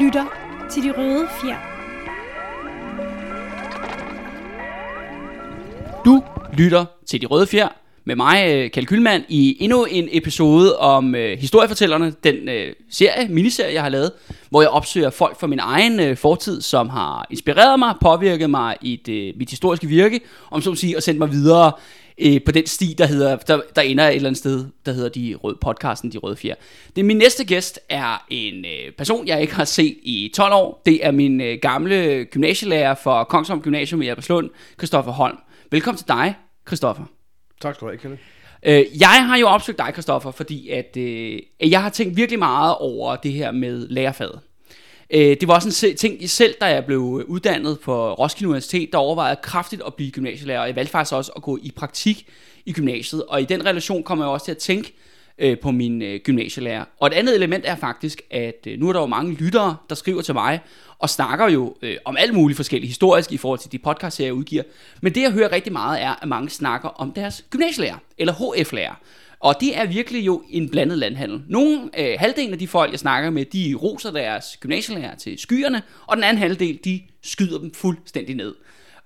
lytter til De Røde Fjer. Du lytter til De Røde Fjer med mig, øh, Kalkylmand, Kylmand, i endnu en episode om øh, historiefortællerne, den øh, serie, miniserie, jeg har lavet, hvor jeg opsøger folk fra min egen øh, fortid, som har inspireret mig, påvirket mig i det, mit historiske virke, om så at sige, og sendt mig videre øh, på den sti, der, hedder, der, der ender et eller andet sted, der hedder de røde, podcasten De Røde Fjer. Det min næste gæst er en øh, person, jeg ikke har set i 12 år. Det er min øh, gamle gymnasielærer for Kongsholm Gymnasium i Alberslund, Christoffer Holm. Velkommen til dig, Christoffer. Tak skal du have, Kjell. Øh, jeg har jo opsøgt dig, Christoffer, fordi at, øh, jeg har tænkt virkelig meget over det her med lærerfaget. Øh, det var også en ting selv, da jeg blev uddannet på Roskilde Universitet, der overvejede jeg kraftigt at blive gymnasielærer, og jeg valgte faktisk også at gå i praktik i gymnasiet, og i den relation kommer jeg også til at tænke øh, på min øh, gymnasielærer. Og et andet element er faktisk, at øh, nu er der jo mange lyttere, der skriver til mig, og snakker jo øh, om alt muligt forskelligt historisk i forhold til de podcasts, jeg udgiver. Men det jeg hører rigtig meget er, at mange snakker om deres gymnasielærer, eller HF-lærer. Og det er virkelig jo en blandet landhandel. Nogle, øh, halvdelen af de folk, jeg snakker med, de roser deres gymnasielærer til skyerne, og den anden halvdel, de skyder dem fuldstændig ned.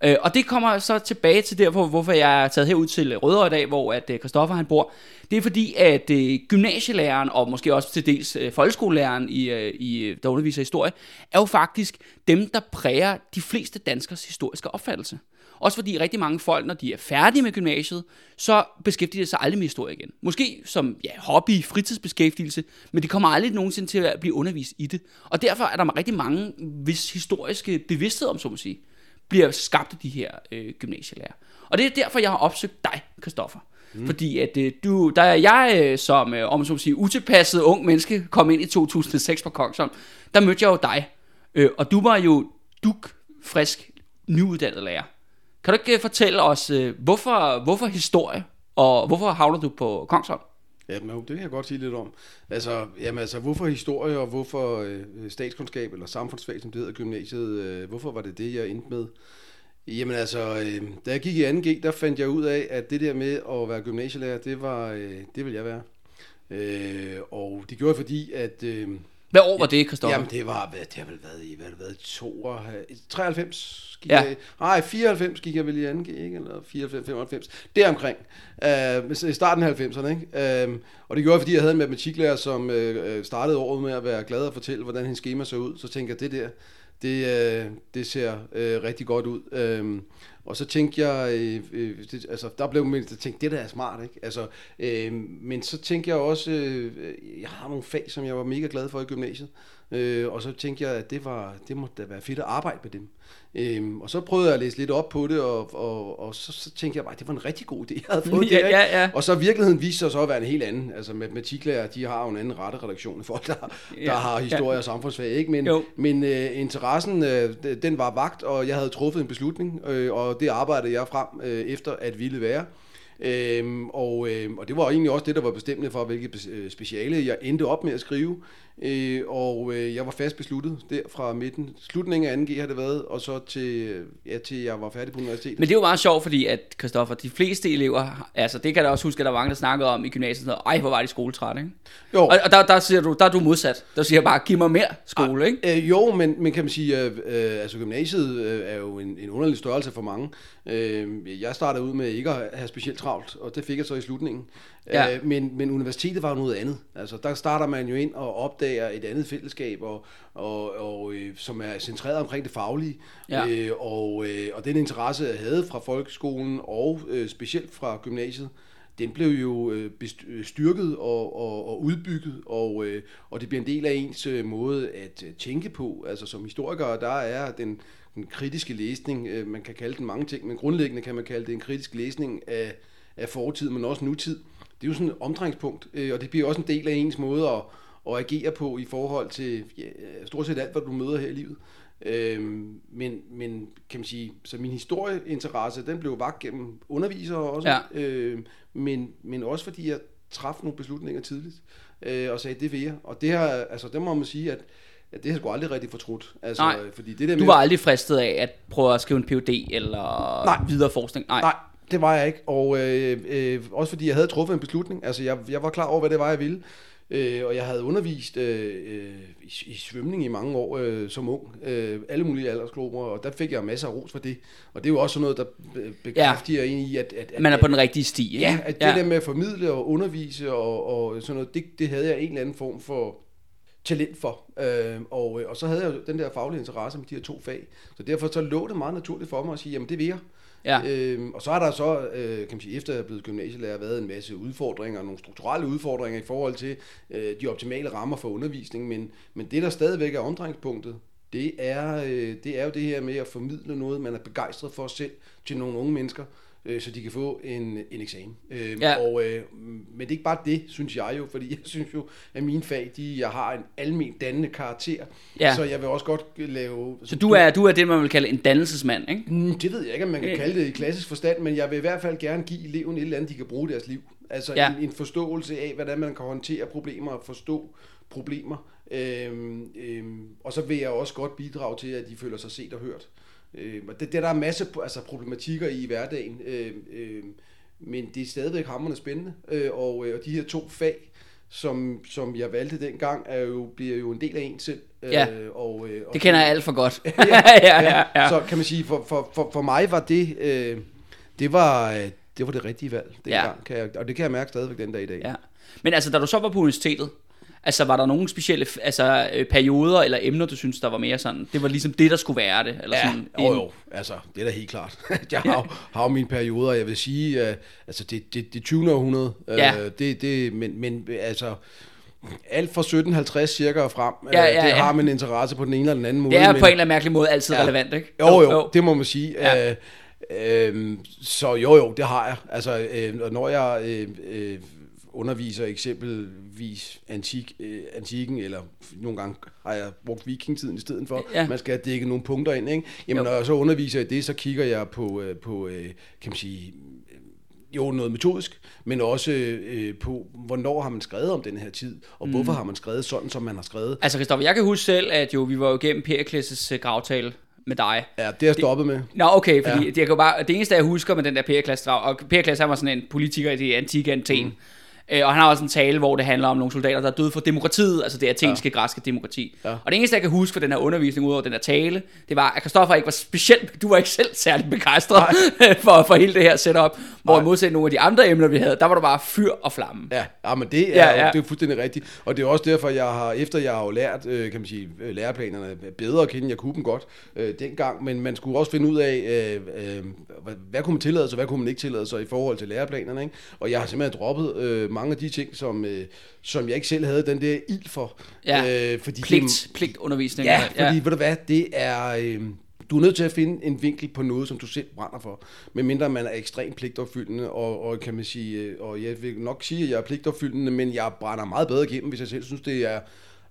Øh, og det kommer så tilbage til derfor, hvorfor jeg er taget herud til Rødovre i dag, hvor at øh, han bor. Det er fordi, at øh, gymnasielæreren, og måske også til dels øh, folkeskolelæreren, i, øh, i, øh, der underviser historie, er jo faktisk dem, der præger de fleste danskers historiske opfattelse. Også fordi rigtig mange folk, når de er færdige med gymnasiet, så beskæftiger de sig aldrig med historie igen. Måske som ja, hobby, fritidsbeskæftigelse, men de kommer aldrig nogensinde til at blive undervist i det. Og derfor er der rigtig mange, hvis historiske bevidsthed om, så må sige, bliver skabt af de her øh, gymnasielærer. Og det er derfor, jeg har opsøgt dig, Christoffer. Mm. Fordi at øh, du, der er jeg øh, som, øh, om man så sige, utilpasset ung menneske, kom ind i 2006 på Kongsholm, der mødte jeg jo dig. Øh, og du var jo duk, frisk, nyuddannet lærer. Kan du ikke øh, fortælle os, øh, hvorfor, hvorfor historie, og hvorfor havner du på Kongsholm? Jamen, det kan jeg godt sige lidt om. Altså, jamen, altså hvorfor historie, og hvorfor øh, statskundskab, eller samfundsfag, som det hedder gymnasiet, øh, hvorfor var det det, jeg endte med? Jamen altså, øh, da jeg gik i 2G, der fandt jeg ud af, at det der med at være gymnasielærer, det var, øh, det vil jeg være. Øh, og det gjorde jeg fordi, at... Øh, hvad år var det, Christoffer? Jamen, det var, det har vel været i, hvad det været, 92, 93 gik Ja. jeg, nej, 94 gik jeg vel i 2G, ikke? Eller 94, 95, deromkring. Uh, I starten af 90'erne, ikke? Uh, og det gjorde jeg, fordi jeg havde en matematiklærer, som uh, startede året med at være glad og fortælle, hvordan hendes schema så ud. Så tænkte jeg, det der, det, uh, det ser øh, rigtig godt ud. Uh, og så tænkte jeg, øh, øh, det, altså der blev man, tænkt, tænkte, det der er smart, ikke? Altså, øh, men så tænkte jeg også, øh, jeg har nogle fag, som jeg var mega glad for i gymnasiet, øh, og så tænkte jeg, at det, var, det måtte da være fedt at arbejde med dem. Øh, og så prøvede jeg at læse lidt op på det, og, og, og så, så tænkte jeg bare, at det var en rigtig god idé, jeg havde fået Ja, ikke? ja, ja. Og så virkeligheden viste sig så at være en helt anden. Altså matematiklærer, de har jo en anden retteredaktion end folk, der, Ja, der har historie ja. og samfundsfag, ikke? Men, Jo. men øh, interessen, øh, den var vagt, og jeg havde truffet en beslutning, øh, og det arbejdede jeg frem øh, efter at ville være. Øhm, og, øh, og det var egentlig også det, der var bestemmende for, hvilket øh, speciale jeg endte op med at skrive. Øh, og øh, jeg var fast besluttet der fra midten. Slutningen af 2G har det været, og så til, ja, til jeg var færdig på universitetet. Men det er jo meget sjovt, fordi at, Christoffer, de fleste elever, altså det kan jeg også huske, at der var mange, der snakkede om i gymnasiet, sådan noget, ej, hvor var de skoletrætte, ikke? Jo. Og, og der, der, siger du, der er du modsat. Der siger jeg bare, giv mig mere skole, ikke? Øh, jo, men, men kan man sige, øh, øh, altså gymnasiet øh, er jo en, en underlig størrelse for mange. Øh, jeg startede ud med ikke at have specielt travlt, og det fik jeg så i slutningen. Ja. Øh, men, men universitetet var jo noget andet. Altså, der starter man jo ind og opdager et andet fællesskab, og, og, og, øh, som er centreret omkring det faglige. Ja. Øh, og, øh, og den interesse, jeg havde fra folkeskolen, og øh, specielt fra gymnasiet, den blev jo øh, øh, styrket og, og, og udbygget, og, øh, og det bliver en del af ens øh, måde at tænke på. Altså som historiker, der er den, den kritiske læsning, øh, man kan kalde den mange ting, men grundlæggende kan man kalde det en kritisk læsning af, af fortid, men også nutid. Det er jo sådan et omdrejningspunkt, øh, og det bliver også en del af ens måde at, at agere på i forhold til ja, stort set alt, hvad du møder her i livet. Øhm, men, men kan man sige, så min historieinteresse, den blev vagt gennem undervisere også, Ja. øhm, men, men også fordi jeg traf nogle beslutninger tidligt, øh, og sagde, det vil jeg. Og det her, altså, der må man sige, at, at det har jeg sgu aldrig rigtig fortrudt. Altså, Nej. fordi det der Du med, var aldrig fristet af at prøve at skrive en PhD eller Nej. videre forskning? Nej. Nej, det var jeg ikke. Og øh, øh, også fordi jeg havde truffet en beslutning. Altså, jeg, jeg var klar over, hvad det var, jeg ville. Øh, og jeg havde undervist øh, øh, i, i svømning i mange år øh, som ung. Øh, alle mulige aldersgrupper, og der fik jeg masser af ros for det. Og det er jo også sådan noget, der be- bekræfter ja. en i, at, at, at Man er på den rigtige sti, ikke? Ja, at det ja. der med at formidle og undervise og, og sådan noget, det, det havde jeg en eller anden form for talent for. Øh, og, og så havde jeg jo den der faglige interesse med de her to fag. Så derfor så lå det meget naturligt for mig at sige, jamen det vil jeg. Ja. Øhm, og så har der så, øh, kan man sige, efter jeg er blevet gymnasielærer, været en masse udfordringer, nogle strukturelle udfordringer i forhold til øh, de optimale rammer for undervisning, men, men det, der stadigvæk er omdrejningspunktet, det er, øh, det er jo det her med at formidle noget, man er begejstret for selv til nogle unge mennesker, øh, så de kan få en, en eksamen. Øh, Ja. og, øh, men det er ikke bare det, synes jeg jo, fordi jeg synes jo, at mine fag, de, jeg har en almen dannende karakter, Ja. så jeg vil også godt lave... Så du er, du er det, man vil kalde en dannelsesmand, ikke? Mm, Det ved jeg ikke, om man kan kalde det i klassisk forstand, men jeg vil i hvert fald gerne give eleven et eller andet, de kan bruge deres liv. Altså ja. en, en forståelse af, hvordan man kan håndtere problemer og forstå problemer. Øhm, øhm, og så vil jeg også godt bidrage til, at de føler sig set og hørt. Øhm, og det, det der er masse altså, problematikker i hverdagen, øhm, øhm, men det er stadigvæk hammerende spændende. Øh, og, øh, og de her to fag, som, som jeg valgte dengang, er jo, bliver jo en del af en selv. Ja. Øh, og, øh, og Det kender jeg alt for godt. ja, ja, ja, ja. Så kan man sige, for, for, for, for mig var det, øh, det var, øh, det var det rigtige valg dengang, Ja. kan jeg, og det kan jeg mærke stadigvæk den dag i dag. Ja. Men altså, da du så var på universitetet, altså var der nogle specielle altså, øh, perioder eller emner, du synes, der var mere sådan, det var ligesom det, der skulle være det? Eller Ja, sådan, jo, jo, altså, det er da helt klart. jeg har, jo- har jo mine perioder, jeg vil sige, uh, altså det, det, det 20. århundrede, uh, Ja. det, det, men, men altså, alt fra 1750 cirka og frem, øh, Ja, ja, det ja. har man interesse på den ene eller den anden måde. Det er men, på en eller anden mærkelig måde altid Ja. relevant, ikke? Jo, jo, jo, det må man sige. Ja. Øh, øh, så jo, jo, det har jeg. Altså, øh, når jeg øh, øh, underviser eksempelvis antik, øh, antikken, eller nogle gange har jeg brugt vikingtiden i stedet for, Ja. man skal dække nogle punkter ind, ikke? Jamen, Jo. når jeg så underviser i det, så kigger jeg på, øh, på øh, kan man sige, øh, jo noget metodisk, men også øh, på, hvornår har man skrevet om den her tid, og Mm. hvorfor har man skrevet sådan, som man har skrevet. Altså, Christoffer, jeg kan huske selv, at jo, vi var jo igennem Perikles' gravtale med dig. Ja, det er jeg stoppet med. Nå, okay, fordi ja. Det, jeg kan bare, det eneste, jeg husker med den der Perikles, og Perikles han var sådan en politiker i det antikke Athen, mm. Øh, og han har også en tale, hvor det handler om nogle soldater, der er døde for demokratiet, altså det athenske, ja. græske demokrati. Ja. Og det eneste, jeg kan huske fra den her undervisning, udover den her tale, det var, at Christoffer ikke var specielt, du var ikke selv særlig begejstret for, for hele det her setup, hvor i modsætning nogle af de andre emner, vi havde, der var du bare fyr og flamme. Ja, ja men det er, Ja, ja, det er fuldstændig rigtigt. Og det er også derfor, jeg har, efter jeg har jo lært, øh, kan man sige, øh, læreplanerne bedre at kende, jeg kunne dem godt øh, dengang, men man skulle også finde ud af, øh, øh, hvad, hvad kunne man tillade sig, og hvad kunne man ikke tillade sig i forhold til læreplanerne. Ikke? Og jeg har simpelthen droppet øh, mange af de ting, som, øh, som jeg ikke selv havde den der ild for. Ja. Øh, fordi Pligt, pligtundervisning. Ja, fordi ja. ved du hvad, det er... Øh, du er nødt til at finde en vinkel på noget, som du selv brænder for. Medmindre man er ekstremt pligtopfyldende, og, og kan man sige, øh, og jeg vil nok sige, at jeg er pligtopfyldende, men jeg brænder meget bedre igennem, hvis jeg selv synes, det er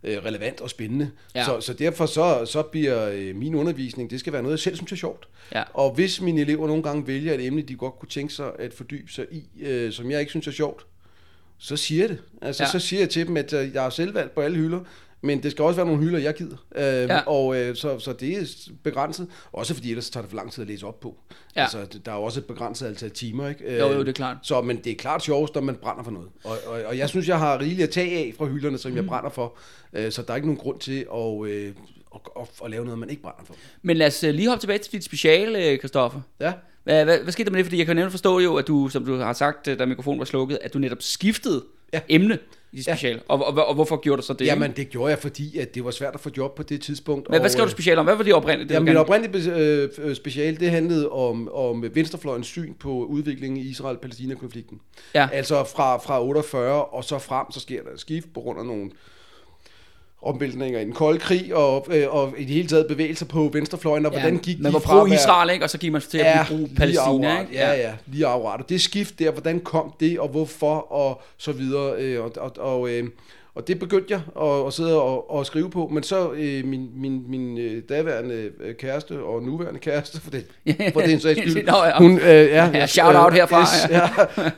øh, relevant og spændende. Ja. Ja. Så, så derfor så, så bliver øh, min undervisning, det skal være noget, jeg selv synes er sjovt. Ja. Og hvis mine elever nogle gange vælger et emne, de godt kunne tænke sig at fordybe sig i, øh, som jeg ikke synes er sjovt, så siger jeg det. Altså, Ja. så siger jeg til dem, at øh, jeg har selv valgt på alle hylder, men det skal også være nogle hylder, jeg gider. Øh, Ja. ja. Og øh, så, så det er begrænset. Også fordi ellers tager det for lang tid at læse op på. Ja. Altså, der er jo også et begrænset antal timer, ikke? Øh, Jo, jo, det er klart. Så, men det er klart sjovest, når man brænder for noget. Og, og, og jeg synes, jeg har rigeligt at tage af fra hylderne, som Mm. jeg brænder for. Øh, så der er ikke nogen grund til at, øh, at, at, at lave noget, man ikke brænder for. Men lad os øh, lige hoppe tilbage til dit speciale, Christoffer. Ja. Hvad, hvad, hvad skete der med det? Fordi jeg kan nemt forstå jo, at du, som du har sagt, øh, da mikrofonen var slukket, at du netop skiftede ja. Emne i dit speciale. Ja. Og, og, og, hvorfor gjorde du så det? Jamen, det gjorde jeg, fordi at det var svært at få job på det tidspunkt. Men hvad og, skrev du øh, speciale om? Hvad var det oprindeligt? det, Ja, du mit gerne- oprindelige øh, øh, speciale, det handlede om, om venstrefløjens syn på udviklingen i Israel-Palæstina-konflikten. Ja. Altså fra, fra 48 og så frem, så sker der et skift på grund af nogle omvæltninger i den kolde krig, og, øh, og i det hele taget bevægelser på venstrefløjen, og Ja, hvordan gik man de fra være- pro-Israel, ikke? Og så gik man til at bruge Palæstina, akkurat. ikke? Ja, ja, lige akkurat. Og det skift der, hvordan kom det, og hvorfor, og så videre. Øh, og, og, og, øh, og det begyndte jeg at, at sidde og, og skrive på, men så øh, min, min, min øh, daværende øh, kæreste og nuværende kæreste, for det, for det er sags skyld, Nå, ja. hun, øh, ja, Ja, shout out herfra, yes, ja.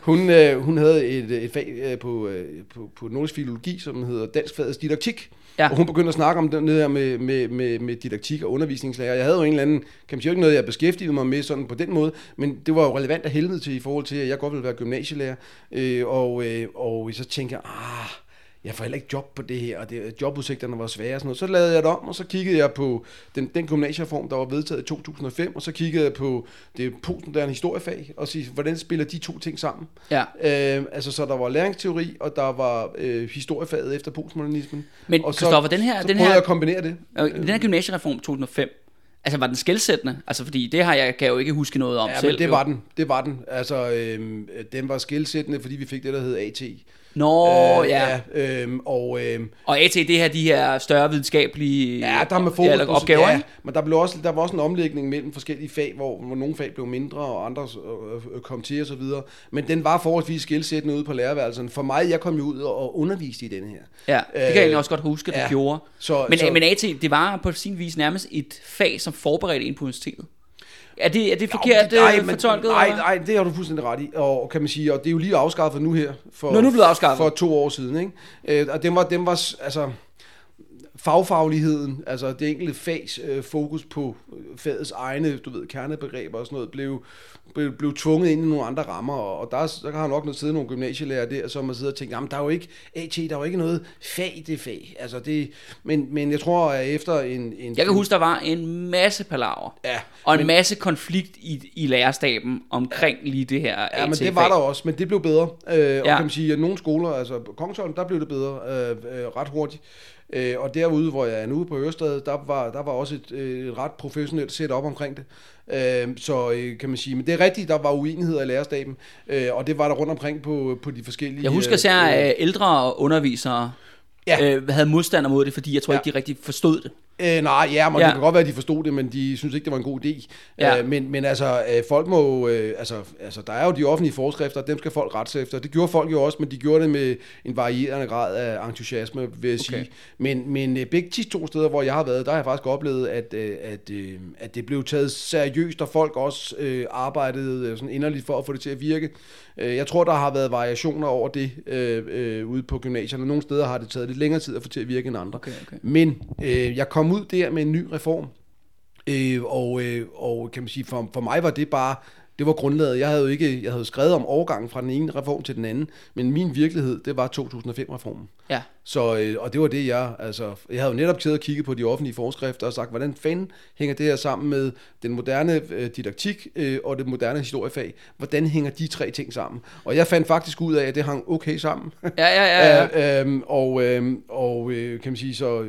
hun, øh, hun havde et, et fag øh, på, øh, på, på nordisk filologi, som hedder danskfagets didaktik, Ja. og hun begyndte at snakke om det der med, med, med, med didaktik og undervisningslærer. Jeg havde jo en eller anden, kan man sige, ikke noget, jeg beskæftigede mig med sådan på den måde, men det var jo relevant af helvede til i forhold til, at jeg godt ville være gymnasielærer. Øh, og, øh, og så tænkte jeg, ah, jeg får heller ikke job på det her, og det, jobudsigterne var svære og sådan noget. Så lavede jeg det om, og så kiggede jeg på den, den gymnasiereform, der var vedtaget i 2005, og så kiggede jeg på det postmoderne historiefag, og sige, hvordan spiller de to ting sammen? Ja. Øh, altså, så der var læringsteori, og der var øh, historiefaget efter postmodernismen. Men, og så, den her- så den her- jeg at kombinere det. Og den her gymnasiereform 2005, altså var den skældsættende? Altså fordi det har jeg, kan jeg jo ikke huske noget om Ja, selv. men det jo. var den. Det var den. Altså, øhm, den var skilsættende, fordi vi fik det, der hed AT. Nå, ja. ja øhm, og øhm, Og AT, det her, de her større videnskabelige ja, der med fokus eller opgaver, ja, men der, blev også, der var også en omlægning mellem forskellige fag, hvor, hvor nogle fag blev mindre, og andre øh, øh, kom til og så videre. Men den var forholdsvis skilsættende ude på lærerværelserne. For mig, jeg kom jo ud og, underviste i den her. Ja, det kan jeg Øh, egentlig også godt huske, at du ja. gjorde. Så- men, så- men AT, det var på sin vis nærmest et fag, som forberedte en på universitetet. Er det, er det forkert Nå, nej, øh, men- fortolket? Nej, nej, det har du fuldstændig ret i. Og kan man sige, og det er jo lige afskaffet nu her. For, Nu er det blevet afskaffet. For to år siden, ikke? Øh, og den var, den var, altså, fagfagligheden, altså det enkelte fags øh, fokus på øh, fagets egne, du ved, kernebegreber og sådan noget, blev, blev, blev tvunget ind i nogle andre rammer, og, og der, er- der har nok noget siddet nogle gymnasielærer der, som har siddet og tænkt, jamen der er jo ikke, AT, der er jo ikke noget fag det fag, altså det, men, men jeg tror, at efter en... en Jeg kan huske, der var en masse palaver. Ja, Og en men- masse konflikt i, i lærerstaben omkring lige det her Ja, men det var der også, men det blev bedre. Øh, ja. Og Ja. kan man sige, at nogle skoler, altså Kongsholm, der blev det bedre øh, øh, ret hurtigt. Øh, og derude, hvor jeg er nu på Ørestad, der var, der var også et, øh, et ret professionelt setup omkring det. Øh, så øh, kan man sige, men det er rigtigt, der var uenigheder i lærerstaben, øh, og det var der rundt omkring på, på de forskellige... Jeg husker især, at ældre undervisere Ja. øh, havde modstander mod det, fordi jeg tror Ja. ikke, de rigtig forstod det. Øh, nej, ja, men Ja. det kan godt være, at de forstod det, men de synes ikke, det var en god idé. Ja. Øh, men, men altså, øh, folk må, øh, altså, altså, der er jo de offentlige forskrifter, dem skal folk rette sig efter. Det gjorde folk jo også, men de gjorde det med en varierende grad af entusiasme, vil jeg Okay. sige. Men, men øh, begge de to steder, hvor jeg har været, der har jeg faktisk oplevet, at, øh, at, øh, at det blev taget seriøst, og folk også øh, arbejdede øh, sådan inderligt for at få det til at virke. Øh, jeg tror, der har været variationer over det øh, øh, ude på gymnasierne. Nogle steder har det taget lidt længere tid at få til at virke end andre. Okay, okay. Men øh, jeg kom kom ud der med en ny reform, øh, og, øh, og kan man sige, for, for mig var det bare, det var grundlaget. Jeg havde jo ikke, jeg havde skrevet om overgangen fra den ene reform til den anden, men min virkelighed, det var 2005-reformen. Ja. Så, øh, og det var det, jeg, altså, jeg havde jo netop siddet og kigget på de offentlige forskrifter og sagt, hvordan fanden hænger det her sammen med den moderne øh, didaktik øh, og det moderne historiefag? Hvordan hænger de tre ting sammen? Og jeg fandt faktisk ud af, at det hang okay sammen. Ja, ja, ja. ja. Ja, øhm, og øhm, og øh, kan man sige så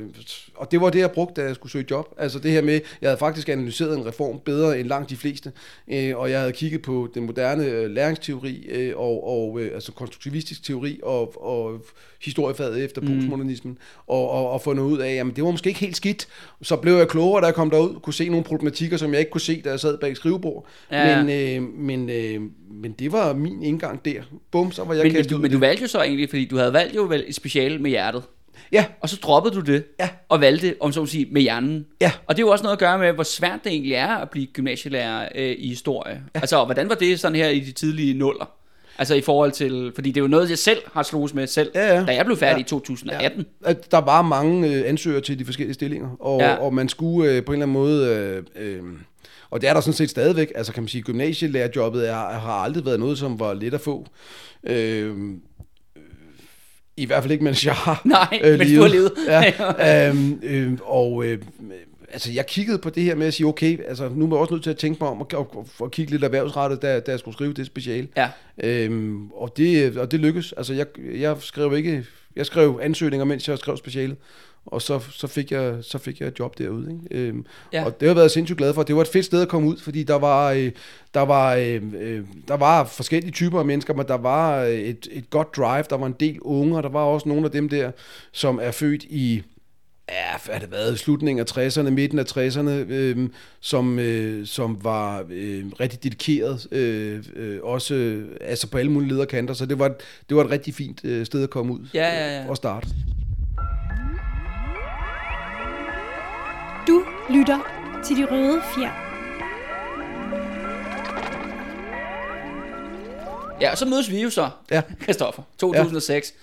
og det var det jeg brugte da jeg skulle søge job. Altså det her med jeg havde faktisk analyseret en reform bedre end langt de fleste, øh, og jeg havde kigget på den moderne øh, læringsteori øh, og og øh, altså konstruktivistisk teori og og historiefaget efter mm. postmodernismen og, og, og fundet ud af, jamen det var måske ikke helt skidt. Så blev jeg klogere, da jeg kom derud, kunne se nogle problematikker, som jeg ikke kunne se, da jeg sad bag skrivebord. Ja. Men, øh, men, øh, men det var min indgang der. Bum, så var jeg Men, men, kastet du, ud i men du valgte jo så egentlig, fordi du havde valgt jo vel et speciale med hjertet. Ja, Og så droppede du det, Ja. og valgte, om så at sige, med hjernen. Ja. Og det er jo også noget at gøre med, hvor svært det egentlig er at blive gymnasielærer øh, i historie. Ja. Altså, hvordan var det sådan her i de tidlige nuller? Altså i forhold til, fordi det er jo noget, jeg selv har slået med selv, Ja, ja. da jeg blev færdig Ja. i 2018. at der var mange øh, ansøgere til de forskellige stillinger, og, Ja. ja. og man skulle øh, på en eller anden måde... Øh, øh, og det er der sådan set stadigvæk. Altså kan man sige, gymnasielærerjobbet er, har aldrig været noget, som var let at få. Øh, I hvert fald ikke, mens jeg har Nej, mens du har levet. Ja, øhm, øh, og øh, altså, jeg kiggede på det her med at sige, okay, altså, nu er jeg også nødt til at tænke mig om at, at, at kigge lidt erhvervsrettet, da, da jeg skulle skrive det speciale. Ja. Øhm, og, det, og det lykkedes. Altså, jeg, jeg skrev ikke... Jeg skrev ansøgninger, mens jeg skrev specialet. Og så, så, fik jeg, så fik jeg et job derude. Ikke? Øhm, Ja. Og det har jeg været sindssygt glad for. Det var et fedt sted at komme ud, fordi der var, øh, der var, øh, øh, der var forskellige typer af mennesker, men der var øh, et, et godt drive. Der var en del unge, og der var også nogle af dem der, som er født i ja, hvad har det været, slutningen af 60'erne, midten af 60'erne, øh, som, øh, som var øh, rigtig dedikeret, øh, øh, også øh, altså på alle mulige lederkanter, så det var, et- det var et rigtig fint øh, sted at komme ud Ja, ja, ja. og starte. Du lytter til de røde fjer. Ja, og så mødes vi jo så, Ja. Christoffer, 2006.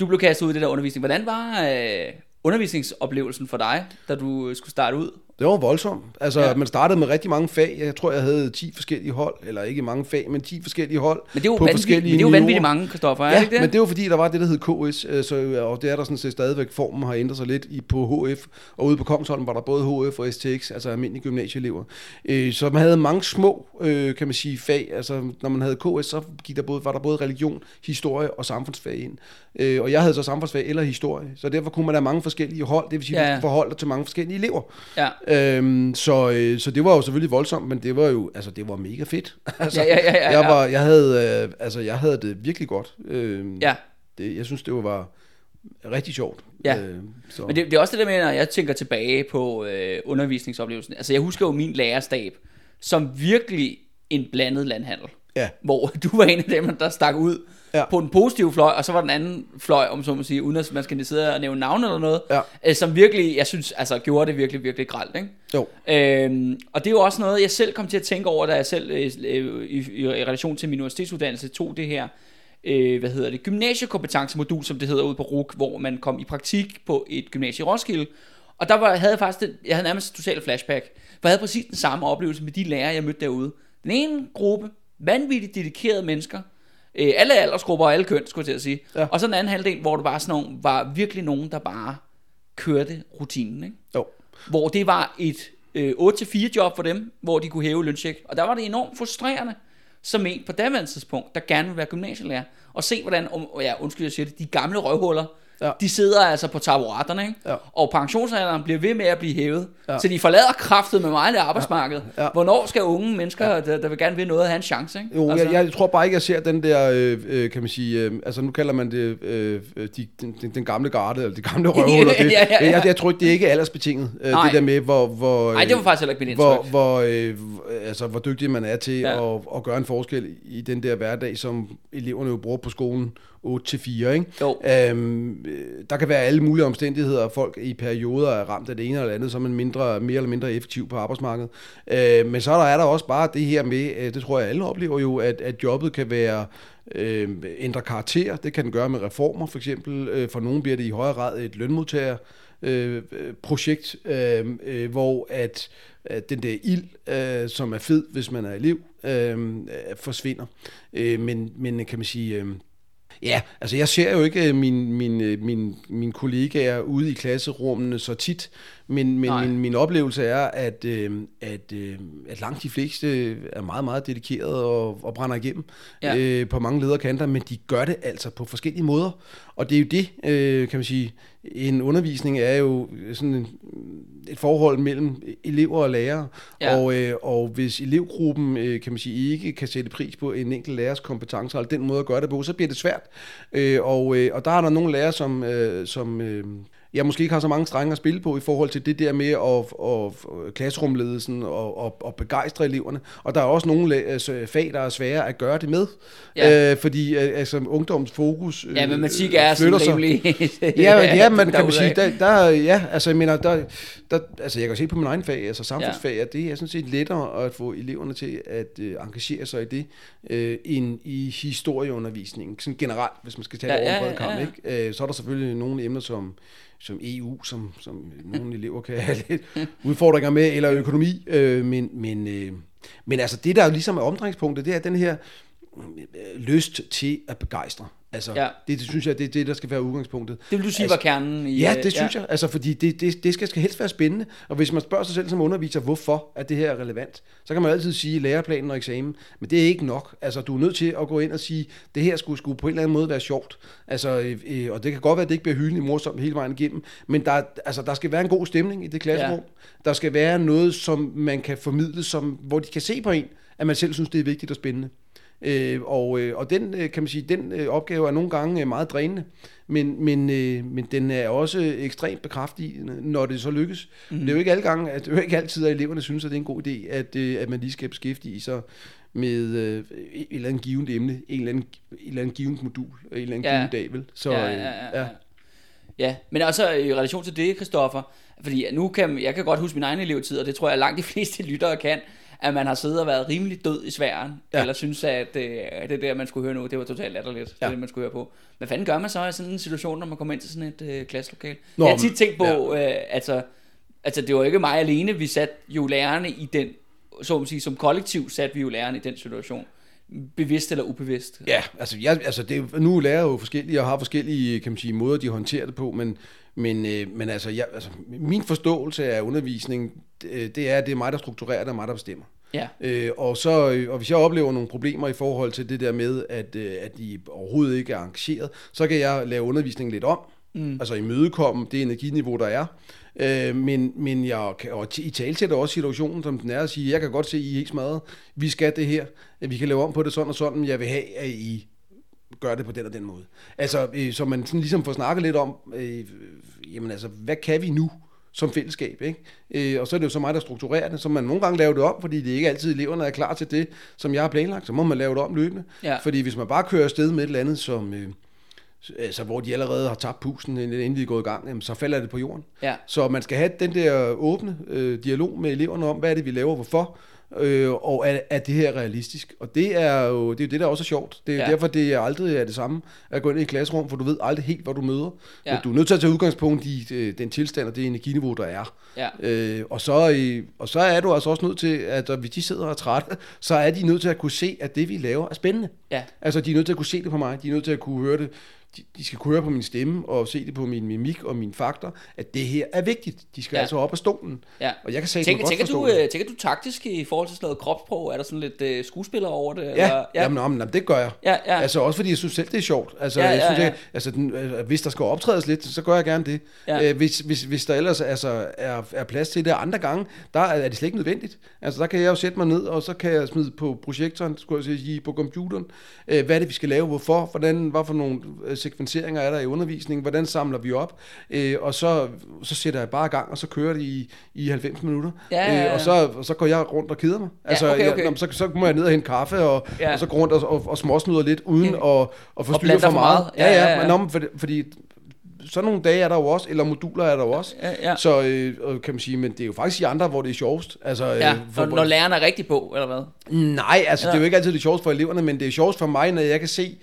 Du blev kastet ud i det der undervisning. Hvordan var øh, undervisningsoplevelsen for dig, da du skulle starte ud Det var voldsomt. Altså, Ja. man startede med rigtig mange fag. Jeg tror, jeg havde 10 forskellige hold, eller ikke mange fag, men 10 forskellige hold Men det er jo, på forskellige men det er jo vanvittigt mange, Kristoffer, er Ja, det ikke det? men det var fordi, der var det, der hed KS, øh, så, og det er der sådan set stadigvæk. Formen har ændret sig lidt i, på HF, og ude på Kongsholm var der både HF og STX, altså almindelige gymnasieelever. Øh, så man havde mange små, øh, kan man sige, fag. Altså, når man havde KS, så gik der både, var der både religion, historie og samfundsfag ind. Øh, og jeg havde så samfundsfag eller historie, så derfor kunne man have mange forskellige hold, det vil sige, Ja, at du forholde dig til mange forskellige elever. Ja. Øhm, så, øh, så det var jo selvfølgelig voldsomt, men det var jo, altså det var mega fedt. altså, Ja, ja, ja, ja, Jeg, ja. var, jeg, havde, øh, altså, jeg havde det virkelig godt. Øhm, Ja. det, jeg synes, det var rigtig sjovt. Ja. Øh, så. Men det, det er også det der med, når jeg tænker tilbage på øh, undervisningsoplevelsen. Altså, jeg husker jo min lærerstab som virkelig en blandet landhandel. Ja. Hvor du var en af dem, der stak ud Ja. på den positive fløj, og så var den anden fløj, om så må sige, uden at man skal sidde og nævne navn eller noget, Ja. øh, som virkelig, jeg synes, altså gjorde det virkelig, virkelig gralt, ikke? Jo. Øhm, og det er jo også noget, jeg selv kom til at tænke over, da jeg selv øh, øh, i, i, i relation til min universitetsuddannelse tog det her, øh, hvad hedder det, gymnasiekompetencemodul, som det hedder ude på RUK, hvor man kom i praktik på et gymnasie i Roskilde. Og der var, havde jeg faktisk, jeg havde nærmest et totalt flashback, for jeg havde præcis den samme oplevelse med de lærere, jeg mødte derude. Den ene gruppe, vanvittigt dedikerede mennesker, øh, alle aldersgrupper og alle køn, skulle jeg til at sige. Ja. Og så den anden halvdel, hvor det var sådan nogle, var virkelig nogen, der bare kørte rutinen, ikke? Jo. hvor det var et øh, 8-4 job for dem, hvor de kunne hæve løncheck. Og der var det enormt frustrerende, som en på daværende tidspunkt, der gerne vil være gymnasielærer, og se hvordan, og ja, undskyld jeg siger det, de gamle røvhuller, Ja. de sidder altså på taburetterne, ikke? Ja. og pensionsalderen bliver ved med at blive hævet, Ja. så de forlader kraftet med mig det arbejdsmarked. Ja. Hvornår skal unge mennesker, der, der vil gerne vil noget, have en chance? Ikke? Jo, altså. jeg, jeg tror bare ikke, jeg ser den der, øh, øh, kan man sige, øh, altså nu kalder man det øh, øh, de, den, den, gamle garde, eller de gamle røvhuller. Det, Ja, ja, ja. Jeg, jeg tror ikke, det er ikke aldersbetinget, øh, det der med, hvor, hvor, Nej, det var øh, faktisk heller ikke mit hvor, indtryk. hvor, øh, altså, hvor dygtig man er til Ja. ja. at, at gøre en forskel i den der hverdag, som eleverne jo bruger på skolen 8-4, ikke? Jo. Øhm, øh, der kan være alle mulige omstændigheder, folk i perioder er ramt af det ene eller andet, så er man mindre, mere eller mindre effektiv på arbejdsmarkedet. Øh, men så er der, er der også bare det her med, øh, det tror jeg alle oplever jo, at, at jobbet kan være øh, ændre karakter. Det kan den gøre med reformer for eksempel. Øh, for nogen bliver det i højere grad et lønmodtager øh, projekt, øh, øh, hvor at, at den der ild, øh, som er fed, hvis man er elev, øh, øh, forsvinder. Øh, men, men kan man sige... Øh, Ja, altså jeg ser jo ikke mine min, øh, min, min, kollegaer ude i klasserummene så tit, men, men Nej. min, min oplevelse er, at, øh, at, øh, at langt de fleste er meget, meget dedikerede og, og brænder igennem Ja. ja. øh, på mange lederkanter, men de gør det altså på forskellige måder. Og det er jo det, øh, kan man sige, en undervisning er jo sådan en, et forhold mellem elever og lærere, Ja. og, øh, og hvis elevgruppen, øh, kan man sige, ikke kan sætte pris på en enkelt lærers kompetencer, eller den måde at gøre det på, så bliver det svært. Øh, og, øh, og der er der nogle lærere, som, øh, som øh, jeg måske ikke har så mange strenge at spille på i forhold til det der med at, at, klasserumledelsen og, og, og begejstre eleverne. Og der er også nogle altså, fag, der er svære at gøre det med, Ja. øh, fordi øh, altså, ungdoms fokus øh, Ja, matematik er sådan sig. rimelig... Ja, men, ja, man kan man sige, der, der, ja, altså jeg mener, der, der, altså jeg kan se på min egen fag, altså samfundsfag, at det er sådan set lettere at få eleverne til at øh, engagere sig i det, øh, end i historieundervisningen, sådan generelt, hvis man skal tage Ja, det over ja, ja, kamp, ja. ikke? Øh, så er der selvfølgelig nogle emner som, som EU, som, som nogle elever kan have lidt udfordringer med, eller økonomi, øh, men, men, øh, men altså det, der jo ligesom er omdrejningspunktet, det er den her øh, lyst til at begejstre. Altså, Ja. ja. det, det synes jeg, det er det, der skal være udgangspunktet. Det vil du sige Altså, var kernen i... Ja, øh, det synes jeg. Altså, fordi det, det, det skal, skal helst være spændende. Og hvis man spørger sig selv som underviser, hvorfor er det her relevant, så kan man altid sige læreplanen og eksamen. Men det er ikke nok. Altså, du er nødt til at gå ind og sige, det her skulle, skulle på en eller anden måde være sjovt. Altså, øh, og det kan godt være, at det ikke bliver hyldende morsomt hele vejen igennem. Men der, altså, der skal være en god stemning i det klasserum. Ja. Ja. Der skal være noget, som man kan formidle, som, hvor de kan se på en, at man selv synes, det er vigtigt og spændende. Øh, og, øh, og den, øh, kan man sige, den øh, opgave er nogle gange øh, meget drænende, men, men, øh, men den er også ekstremt bekræftigende, når det så lykkes. Mm. Det er jo ikke alle gange, at det er jo ikke altid, at eleverne synes, at det er en god idé, at, øh, at man lige skal beskæftige sig med øh, et eller andet givet emne, en eller anden, et eller andet givet modul, en eller anden Ja. given dag, vel? Så, ja, øh, ja, ja, ja. ja, men også i relation til det, Christoffer, fordi nu kan jeg kan godt huske min egen elevtid, og det tror jeg langt de fleste lyttere kan, at man har siddet og været rimelig død i sværen, ja. Eller synes, at øh, at det der, man skulle høre nu, det var totalt latterligt, ja. Det, man skulle høre på. Hvad fanden gør man så i sådan en situation, når man kommer ind til sådan et øh, klasselokale? Nå, jeg har tit tænkt på, ja. øh, altså, Altså, det var ikke mig alene, vi satte jo lærerne i den, så at sige, som kollektiv satte vi jo lærerne i den situation. Bevidst eller ubevidst. Ja, altså, jeg, altså det, nu er lærer jo forskellige og har forskellige kan man sige, måder, de håndterer det på, men, men, øh, men altså, jeg, altså, min forståelse af undervisning, det, det er, at det er mig, der strukturerer det, og mig, der bestemmer. Ja. Øh, og, så, øh, og hvis jeg oplever nogle problemer i forhold til det der med, at, øh, at de overhovedet ikke er engageret, så kan jeg lave undervisningen lidt om. Mm. Altså imødekomme det energiniveau, der er. Øh, men, men jeg kan og i talsætter også situationen, som den er, at sige, jeg kan godt se, at I er helt smadret. Vi skal det her. Vi kan lave om på det sådan og sådan, men jeg vil have, at I gør det på den og den måde. Altså, øh, så man sådan ligesom får snakket lidt om, øh, jamen altså, hvad kan vi nu som fællesskab, ikke? Øh, og så er det jo så mig, der strukturerer det, så man nogle gange laver det om, fordi det ikke altid eleverne er klar til det, som jeg har planlagt, så må man lave det om løbende. Ja. Fordi hvis man bare kører afsted med et eller andet, som, øh, altså, hvor de allerede har tabt pusen, inden vi er gået i gang, jamen, så falder det på jorden. Ja. Så man skal have den der åbne øh, dialog med eleverne om, hvad er det, vi laver, hvorfor, øh, og er, er det her realistisk? Og det er jo det, er jo det der også er sjovt. Det er Ja. derfor, det er aldrig er det samme at gå ind i et klasserum, for du ved aldrig helt, hvad du møder. Ja. Men du er nødt til at tage udgangspunkt i øh, den tilstand og det energiniveau, der er. Ja. Øh, og, så, øh, og så er du altså også nødt til, at øh, hvis de sidder og er trætte, så er de nødt til at kunne se, at det, vi laver, er spændende. Ja. Altså, de er nødt til at kunne se det på mig. De er nødt til at kunne høre det. De, de skal kunne høre på min stemme og se det på min mimik og mine fakter, at det her er vigtigt. De skal Ja. altså op af stolen. Ja. Og jeg kan sige, Tænker, tænker, du, det. øh, tænker du taktisk i forhold til sådan noget kropsprog? Er der sådan lidt øh, skuespiller over det? Ja, eller? ja. Jamen, jamen, jamen, det gør jeg. Ja, ja. Altså også fordi jeg synes selv, det er sjovt. Altså, Ja, jeg ja, synes, ja. Jeg, altså den, øh, hvis der skal optrædes lidt, så gør jeg gerne det. Ja. Øh, hvis, hvis, hvis der ellers altså, er, er plads til det andre gange, der er, er det slet ikke nødvendigt. Altså der kan jeg jo sætte mig ned, og så kan jeg smide på projektoren, skulle jeg sige, på computeren, øh, hvad er det, vi skal lave, hvorfor, hvordan, hvad for nogle øh, sekvenseringer er der i undervisningen, hvordan samler vi op, øh, og så, så sætter jeg bare i gang, og så kører det i, i 90 minutter. Ja, ja, ja. Øh, og, så, og så går jeg rundt og keder mig. Altså, okay, okay. Jeg, så, så må jeg ned og hente kaffe, og, Ja. ja. og så gå rundt og, og, og småsnyder lidt, uden Okay. at, at forstyrre for for meget. meget. Ja, ja, ja. Men om, fordi, fordi sådan nogle dage er der jo også, eller moduler er der jo også. Ja, ja. Så øh, kan man sige, men det er jo faktisk i andre, hvor det er sjovest. Altså, Ja, øh, når, når læreren er rigtig på, eller hvad? Nej, altså Ja. ja. det er jo ikke altid det sjovest for eleverne, men det er sjovest for mig, når jeg kan se,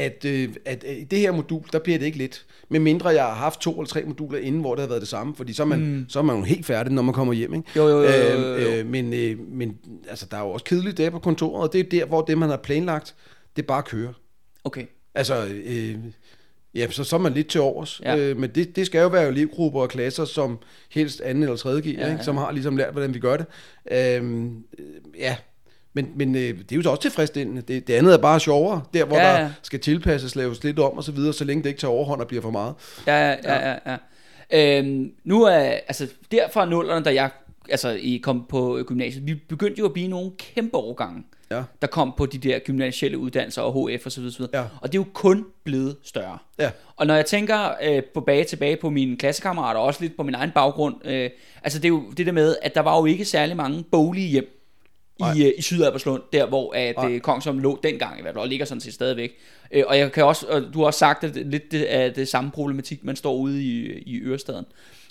at, øh, at øh, i det her modul, der bliver det ikke let. Med mindre jeg har haft to eller tre moduler inden, hvor det har været det samme, fordi så er man, mm. så er man jo helt færdig, når man kommer hjem. Ikke? Jo, jo, jo, jo, jo. Øh, øh, men øh, men altså, der er jo også kedelige dage på kontoret, og det er der, hvor det, man har planlagt, det bare kører. Okay. Altså, øh, ja, så, så er man lidt til overs. Ja. Øh, men det, det skal jo være elevgrupper og klasser, som helst anden eller tredje gear, Ja, ja, som har ligesom lært, hvordan vi gør det. Øh, ja, men, men øh, det er jo så også tilfredsstillende. Det, det andet er bare sjovere, der hvor Ja, ja, der skal tilpasses, laves lidt om og så videre, så længe det ikke tager overhånd og bliver for meget. Ja, ja, ja, ja. ja. Øhm, nu er, altså, der fra nullerne, da jeg altså, I kom på gymnasiet, vi begyndte jo at blive nogle kæmpe årgange, Ja. der kom på de der gymnasielle uddannelser og HF og så videre, så videre. Ja. Og det er jo kun blevet større. Ja. Og når jeg tænker øh, på bage tilbage på mine klassekammerater, og også lidt på min egen baggrund, øh, altså det er jo det der med, at der var jo ikke særlig mange boglige hjem i, øh, i Sydalberslund, der hvor at, øh, Kongsholm lå dengang i hvert fald, og ligger sådan set stadigvæk. Øh, og jeg kan også, og du har også sagt, at det, lidt det er det samme problematik, man står ude i, i Ørestaden.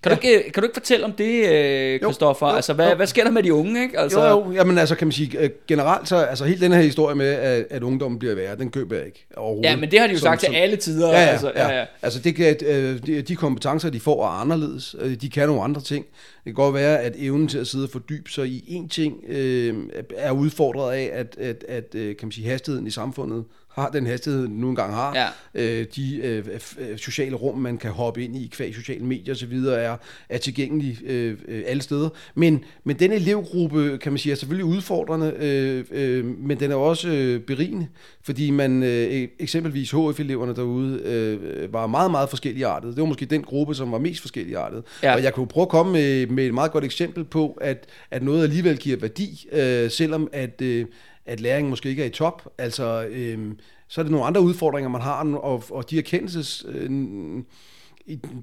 Kan, ja. du ikke, kan du ikke fortælle om det, øh, Christoffer? jo, altså, hvad, jo. hvad sker der med de unge? Ikke? Altså, jo, jo, jamen altså kan man sige, øh, generelt så, altså hele den her historie med, at, at ungdommen bliver værre, den køber jeg ikke overhovedet. Ja, men det har de jo Som- sagt til som- alle tider. Ja, ja, altså, ja, ja. Altså det kan, øh, de, de kompetencer, de får, er anderledes. Øh, De kan nogle andre ting. Det kan godt være, at evnen til at sidde og fordybe sig i én ting øh, er udfordret af, at, at, at øh, kan man sige, hastigheden i samfundet har den hastighed, den nu engang har. Ja. Øh, de øh, øh, sociale rum, man kan hoppe ind i, kvæg sociale medier osv., er, er tilgængelige øh, øh, alle steder. Men, men den elevgruppe, kan man sige, er selvfølgelig udfordrende, øh, øh, men den er også øh, berigende, fordi man øh, eksempelvis HF-eleverne derude øh, var meget, meget forskellige artet. Det var måske den gruppe, som var mest forskellige artet. Ja. Og jeg kunne prøve at komme med, med et meget godt eksempel på, at, at noget alligevel giver værdi, øh, selvom at, øh, at læringen måske ikke er i top. Altså, øh, så er det nogle andre udfordringer, man har, og, og de erkendelses... Øh,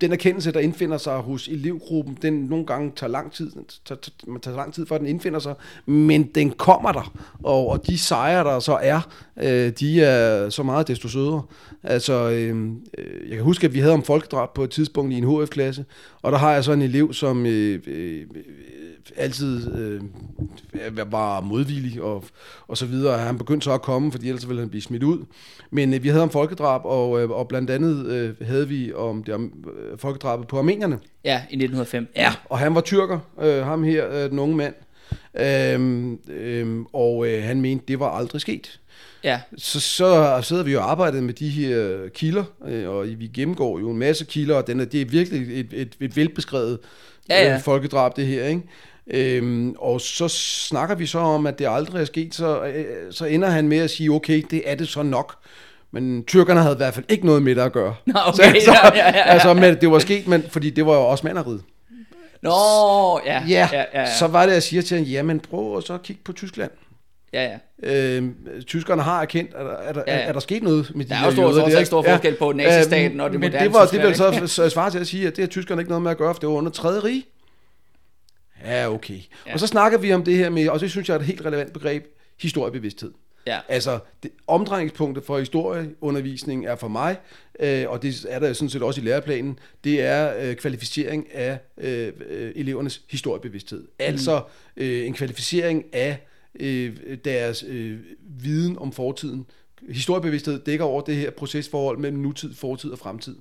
den erkendelse, der indfinder sig hos elevgruppen, den nogle gange tager lang tid, tager, tager, man tager lang tid før den indfinder sig, men den kommer der, og, og de sejre, der så er, øh, de er så meget desto sødere. Altså, øhm, øh, jeg kan huske, at vi havde om folkedrab på et tidspunkt i en HF-klasse, og der har jeg så en elev, som øh, øh, altid øh, var modvillig og, og så videre. Han begyndte så at komme, fordi ellers ville han blive smidt ud. Men øh, vi havde om folkedrab, og, øh, og blandt andet øh, havde vi om det om øh, folkedrabet på armenierne. Ja, i 1905. Ja, og han var tyrker, øh, ham her, øh, den unge mand. Øhm, øhm, og øh, han mente, det var aldrig sket. Ja, Så, så sidder vi jo og arbejder med de her kilder, øh, og vi gennemgår jo en masse kilder, og den er, det er virkelig et, et, et velbeskrevet Ja, ja. Øh, folkedrab, det her, ikke? Øhm, og så snakker vi så om, at det aldrig er sket, så, øh, så ender han med at sige, okay, det er det så nok. Men tyrkerne havde i hvert fald ikke noget med det at gøre. Nå, okay, så, så, ja, ja, ja, ja. Altså, men det var sket, men, fordi det var jo også manderiet. Nå, ja, Ja, ja, ja, ja. så var det, jeg siger til ham, jamen prøv at så kigge på Tyskland. ja, ja. Øh, tyskerne har erkendt, at er, der, Ja, ja, ja. er der sket noget med de Der er stor- jøder der, alt stor forskel på nazistaten og det men moderne det var, det vil så så svare til at sige, at det har tyskerne ikke noget med at gøre, for det var under 3. rige. Ja, okay. Ja. Og så snakker vi om det her med, og det synes jeg er et helt relevant begreb, historiebevidsthed. Ja. Altså, det, omdrejningspunktet for historieundervisning er for mig, øh, og det er der sådan set også i læreplanen, det er øh, kvalificering af øh, elevernes historiebevidsthed. Altså øh, en kvalificering af øh, deres øh, viden om fortiden. Historiebevidsthed dækker over det her procesforhold mellem nutid, fortid og fremtid.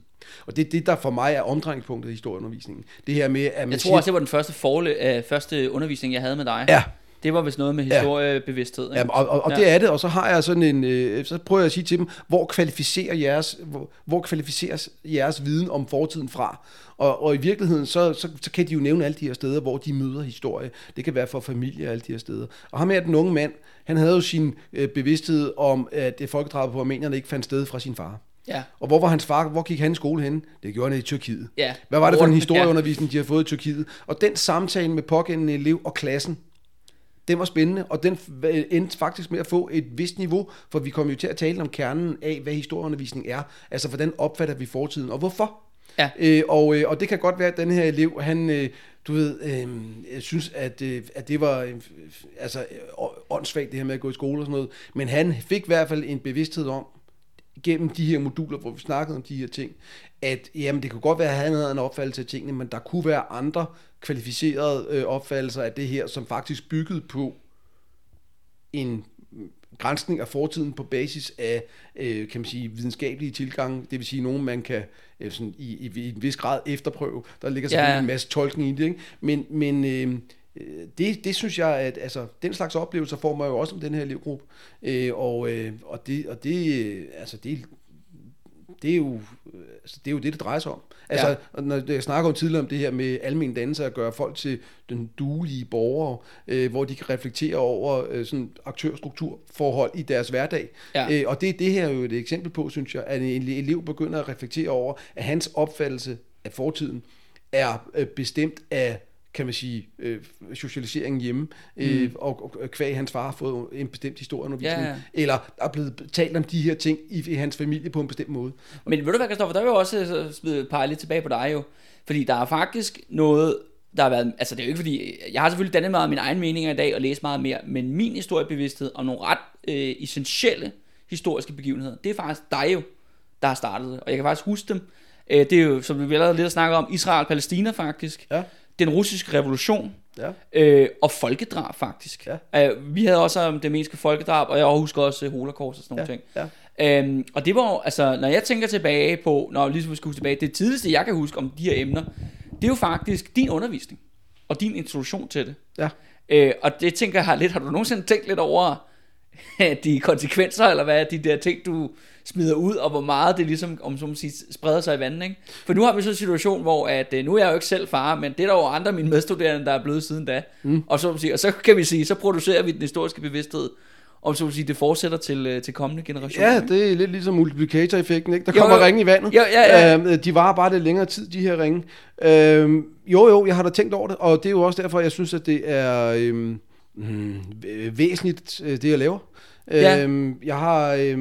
Og det er det, der for mig er omdrejningspunktet i historieundervisningen. Det her med, at man Jeg siger, tror også, det var den første, forle, øh, første undervisning, jeg havde med dig. Ja. Det var vist noget med Ja. historiebevidsthed. ikke? Ja, og, og, og Ja. ja. det er det, og så har jeg sådan en, øh, så prøver jeg at sige til dem, hvor kvalificerer jeres, hvor, hvor kvalificeres jeres viden om fortiden fra? Og, og i virkeligheden, så, så, så kan de jo nævne alle de her steder, hvor de møder historie. Det kan være for familie og alle de her steder. Og ham her, den unge mand, han havde jo sin øh, bevidsthed om, at det folkedrab på armenierne ikke fandt sted fra sin far. Ja. Og hvor var hans far, hvor gik han i skole hen? Det gjorde han i Tyrkiet. Ja. Hvad var det for en historieundervisning, de har fået i Tyrkiet? Og den samtale med pågældende elev og klassen, den var spændende, og den endte faktisk med at få et vist niveau, for vi kom jo til at tale om kernen af, hvad historieundervisning er. Altså, hvordan opfatter vi fortiden, og hvorfor? Ja. Øh, og, øh, og det kan godt være, at den her elev, han, øh, du ved, øh, jeg synes, at, øh, at det var øh, altså, øh, åndssvagt, det her med at gå i skole og sådan noget. Men han fik i hvert fald en bevidsthed om, gennem de her moduler, hvor vi snakkede om de her ting, at jamen, det kunne godt være, at han havde en opfattelse af tingene, men der kunne være andre kvalificerede øh, opfattelser af det her, som faktisk byggede på en grænsning af fortiden på basis af, øh, kan man sige, videnskabelige tilgang, det vil sige nogen, man kan øh, sådan, i, i, i en vis grad efterprøve. Der ligger selvfølgelig Ja, en masse tolkning i det, ikke? men, men øh, det, det synes jeg, at altså, den slags oplevelser får man jo også om den her elevgruppe, øh, og, øh, og, det, og det, øh, altså, det, det er jo øh, altså, det er jo det, det drejer sig om. Altså, Ja. når jeg snakker om tidligere om det her med almen dannelse, at gøre folk til den duelige borgere, øh, hvor de kan reflektere over øh, sådan aktørstrukturforhold i deres hverdag. Ja. Øh, og det er det her jo et eksempel på, synes jeg, at en elev begynder at reflektere over, at hans opfattelse af fortiden er øh, bestemt af kan man sige, øh, socialiseringen hjemme, øh, Mm. og, og kvæg hans far har fået en bestemt historieundervisning, Ja, ja. eller der er blevet talt om de her ting i, i hans familie på en bestemt måde. Men ved du hvad, Christoffer, der vil jeg også øh, smide et lidt tilbage på dig jo. Fordi der er faktisk noget, der har været, altså det er jo ikke fordi, jeg har selvfølgelig dannet meget af mine egne meninger i dag og læst meget mere, men min historiebevidsthed om nogle ret øh, essentielle historiske begivenheder, det er faktisk dig jo, der har startet det. Og jeg kan faktisk huske dem. Øh, det er jo, som vi allerede lidt snakket om, Israel-Palæstina faktisk. Ja. Den russiske revolution. Ja. Øh, og folkedrab faktisk. Ja. Øh, vi havde også om det menneske folkedrab, og jeg husker også øh, holocaust og sådan nogle Ja, ting. ja. Øhm, og det var jo, altså, når jeg tænker tilbage på, når ligesom vi skal huske tilbage, det tidligste, jeg kan huske om de her emner, det er jo faktisk din undervisning, og din introduktion til det. Ja. Øh, og det tænker jeg har lidt, har du nogensinde tænkt lidt over de konsekvenser, eller hvad de der ting, du smider ud, og hvor meget det ligesom, om så må sige, spreder sig i vandet, ikke? For nu har vi så en situation, hvor at, øh, nu er jeg jo ikke selv far, men det er der jo andre af mine medstuderende, der er blevet siden da. Mm. Og, så, sige, og så kan vi sige, så producerer vi den historiske bevidsthed, og så sige, det fortsætter til, øh, til kommende generationer. Ja, det er lidt ligesom multiplikatoreffekten, ikke? Der Jo, kommer jo. ringe i vandet. Jo, ja, ja. Øh, de varer bare lidt længere tid, de her ringe. Øh, jo, jo, jeg har da tænkt over det, og det er jo også derfor, jeg synes, at det er øh, mm, væsentligt, øh, det jeg laver. Ja. Øh, jeg har, øh,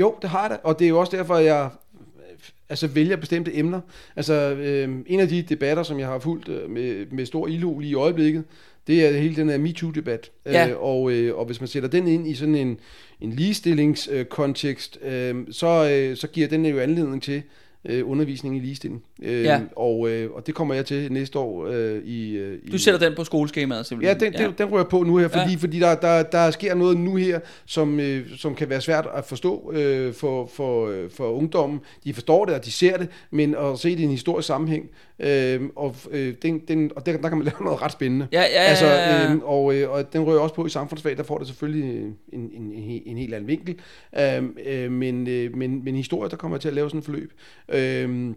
jo, det har jeg da, og det er jo også derfor, jeg øh, altså vælger bestemte emner. Altså, øh, en af de debatter, som jeg har fulgt øh, med, med stor ildhu lige i øjeblikket, det er hele den her MeToo-debat. Ja. Øh, og, øh, og hvis man sætter den ind i sådan en, en ligestillingskontekst, øh, så, øh, så giver den jo anledning til, øh, undervisning i ligestilling. Øh, Ja. og, øh, og det kommer jeg til næste år øh, i, øh, i... Du sætter den på skoleskemaet Ja, simpelthen. den, den, den rører på nu her, fordi, Ja. ja. fordi der, der, der sker noget nu her, som, øh, som kan være svært at forstå øh, for, for, øh, for ungdommen. De forstår det, og de ser det, men at se det i en historisk sammenhæng, øh, og, øh, den, den, og der, der kan man lave noget ret spændende. Ja, ja, ja, altså, øh, og, øh, og den rører også på i samfundsfag, der får det selvfølgelig en, en, en, en, en helt anden vinkel. Øh, øh, men, øh, men, men historie, der kommer til at lave sådan et forløb. Øh,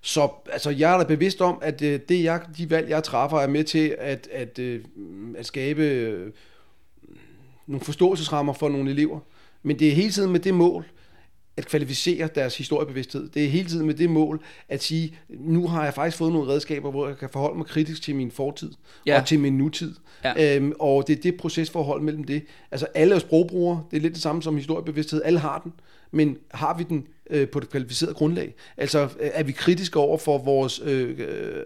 så altså, jeg er da bevidst om, at øh, det jeg, de valg, jeg træffer, er med til at, at, øh, at skabe øh, nogle forståelsesrammer for nogle elever. Men det er hele tiden med det mål, at kvalificere deres historiebevidsthed. Det er hele tiden med det mål at sige, nu har jeg faktisk fået nogle redskaber, hvor jeg kan forholde mig kritisk til min fortid Ja. og til min nutid. Ja. Øhm, og det er det procesforhold mellem det. Altså alle er sprogbrugere, det er lidt det samme som historiebevidsthed, alle har den, men har vi den øh, på det kvalificerede grundlag? Altså øh, er vi kritiske over for vores øh, øh,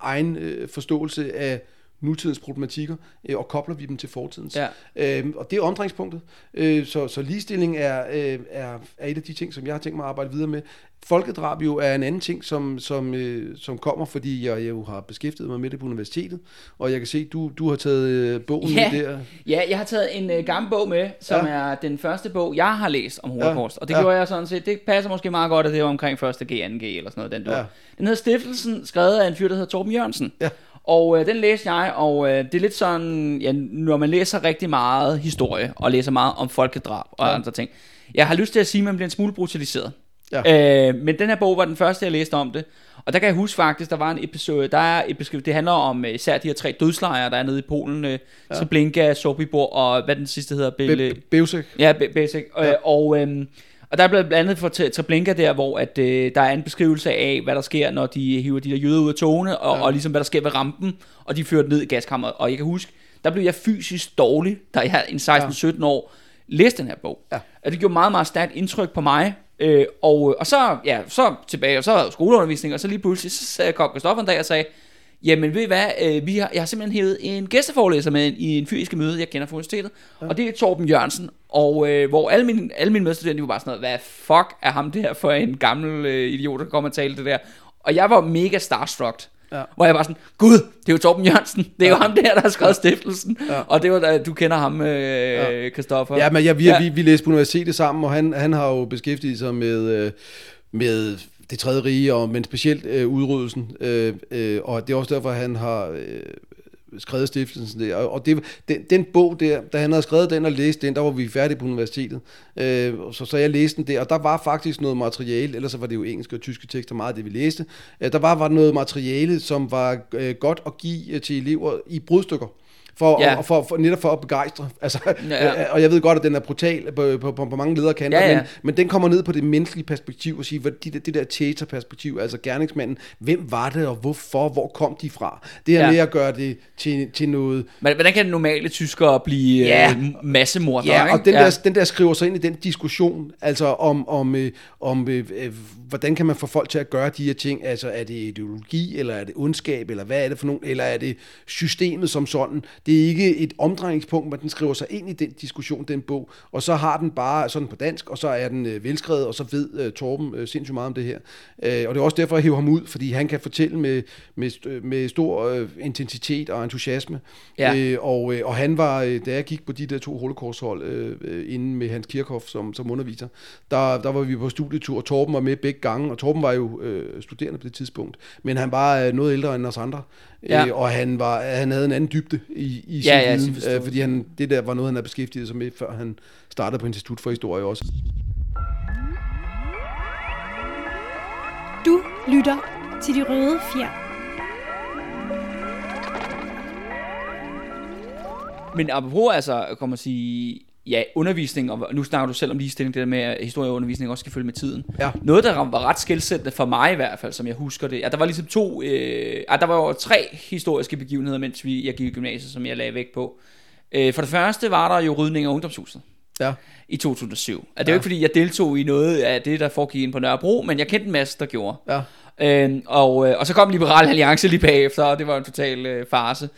egen øh, forståelse af nutidens problematikker, øh, og kobler vi dem til fortidens. Ja. Øhm, og det er omdrejningspunktet. Øh, så, så ligestilling er, øh, er, er et af de ting, som jeg har tænkt mig at arbejde videre med. Folkedrab jo er en anden ting, som, som, øh, som kommer, fordi jeg, jeg jo har beskæftiget mig med det på universitetet, og jeg kan se, du, du har taget øh, bogen Ja. med der. Ja, jeg har taget en øh, gammel bog med, som ja. er den første bog, jeg har læst om holocaust. Ja. Og det Ja. gjorde jeg sådan set. Det passer måske meget godt, at det var omkring 1. G, 2. G eller sådan noget. Den, du. Ja. den hedder Stiftelsen, skrevet af en fyr, der hedder Torben Jørgensen. Ja. Og øh, den læste jeg, og øh, det er lidt sådan, ja, når man læser rigtig meget historie, og læser meget om folkedrab og ja. Ja. andre ting. Jeg har lyst til at sige, at man bliver en smule brutaliseret. Ja. Øh, men den her bog var den første, jeg læste om det. Og der kan jeg huske faktisk, der var en episode, der er et beskriv, det handler om øh, især de her tre dødslejre, der er nede i Polen. Øh, ja. Treblinka, Sobibor og hvad den sidste hedder? Bele, Be- Bevsek. Ja, basic. Ja. Øh, og, øhm, og der er blevet blandt andet for Tre- Treblinka der, hvor at, øh, der er en beskrivelse af, hvad der sker, når de hiver de der jøder ud af togene, og, ja. og ligesom hvad der sker ved rampen, og de fører ned i gaskammeret. Og jeg kan huske, der blev jeg fysisk dårlig, da jeg en 16-17 år læste den her bog. Ja. Og det gjorde meget, meget stærkt indtryk på mig. Øh, og, og så, ja, så tilbage, og så skoleundervisning, og så lige pludselig, så sagde- kom Christoffer en dag og sagde, Jamen ved I hvad, øh, vi har, jeg har simpelthen hævet en gæsteforelæser med i en fysiske møde, jeg kender fra universitetet, ja. og det er Torben Jørgensen, og øh, hvor alle mine, alle mine medstudenter de var bare sådan noget, hvad fuck er ham der for en gammel øh, idiot, der kommer og tale det der, og jeg var mega starstruck, Ja. hvor jeg var sådan, gud, det er jo Torben Jørgensen, det er jo ham der, der har skrevet stiftelsen, Ja. og det var, da- du kender ham, øh, Christoffer. Ja, men ja, vi, ja. vi, vi læste på universitetet sammen, og han, han har jo beskæftiget sig med, øh, med det tredje rige, og, men specielt øh, udryddelsen. Øh, øh, og det er også derfor, han har øh, skrevet stiftelsen der. Og, og det, den, den bog der, da han havde skrevet den og læst den, der var vi færdige på universitetet. Øh, så, så jeg læste den der, og der var faktisk noget materiale, ellers så var det jo engelske og tyske tekster, meget af det vi læste. Øh, der var, var noget materiale, som var øh, godt at give øh, til elever i brudstykker. For, Ja. ja. for, for, netop for at begejstre. Altså, Ja, ja. ja. og jeg ved godt, at den er brutal på, på, på, på mange lederkanter, Ja, ja. Men, men den kommer ned på det menneskelige perspektiv og sige, hvad, det, det der theaterperspektiv, altså gerningsmanden, hvem var det og hvorfor, hvor kom de fra? Det her Ja. med at gøre det til, til noget... Men hvordan kan normale tyskere blive Ja. øh, massemordere, Ja, ikke? og den, ja. Der, den der skriver sig ind i den diskussion, altså om, om, øh, om øh, øh, hvordan kan man få folk til at gøre de her ting, altså er det ideologi, eller er det ondskab, eller hvad er det for nogen, eller er det systemet som sådan. Det er ikke et omdrejningspunkt, men den skriver sig ind i den diskussion, den bog, og så har den bare sådan på dansk, og så er den øh, velskrevet, og så ved øh, Torben øh, sindssygt meget om det her. Øh, og det er også derfor, jeg hiver ham ud, fordi han kan fortælle med, med, st- med stor øh, intensitet og entusiasme. Ja. Øh, og, øh, og han var, øh, da jeg gik på de der to holocausthold øh, øh, inde med Hans Kirchhoff som, som underviser, der, der var vi på studietur, og Torben var med begge gange, og Torben var jo øh, studerende på det tidspunkt, men han var øh, noget ældre end os andre, Ja. øh, og han, var, han havde en anden dybde i, i sin Ja, viden, øh, fordi han, det der var noget, han havde beskæftiget sig med, før han startede på Institut for Historie også. Du lytter til De Røde Fjer. Men apropos altså, kommer at sige, ja, undervisning, og nu snakker du selv om ligestilling, det der med, at historieundervisning også skal følge med tiden. Ja. Noget, der var ret skældsættende for mig i hvert fald, som jeg husker det, at der var ligesom to, øh, at der var jo tre historiske begivenheder, mens vi, jeg gik i gymnasiet, som jeg lagde vægt på. Øh, for det første var der jo rydning af ungdomshuset Ja. i 2007. At det er jo ikke fordi, jeg deltog i noget af det, der foregik inde på Nørrebro, men jeg kendte en masse, der gjorde. Ja. Øhm, og, øh, og så kom Liberal Alliance lige bagefter, og det var en total øh, farse.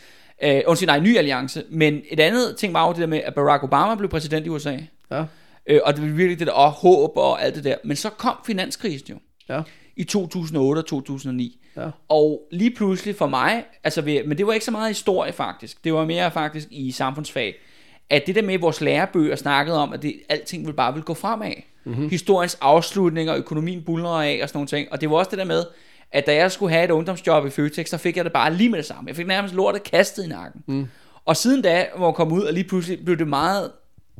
Øh, undskyld, nej, en ny alliance. Men et andet ting var jo det der med, at Barack Obama blev præsident i USA. Ja. Øh, og det var virkelig det der, og håb og alt det der. Men så kom finanskrisen jo. Ja. i 2008 og 2009. Ja. Og lige pludselig for mig, altså, ved- men det var ikke så meget historie faktisk, det var mere faktisk i samfundsfag, at det der med, at vores lærebøger snakkede om, at det, alting ville bare ville gå fremad. Mm-hmm. Historiens afslutning og økonomien bulner af og sådan nogle ting. Og det var også det der med, at da jeg skulle have et ungdomsjob i Føtex, så fik jeg det bare lige med det samme. Jeg fik nærmest lortet kastet i nakken. Mm. Og siden da, hvor jeg kom ud, og lige pludselig blev det meget,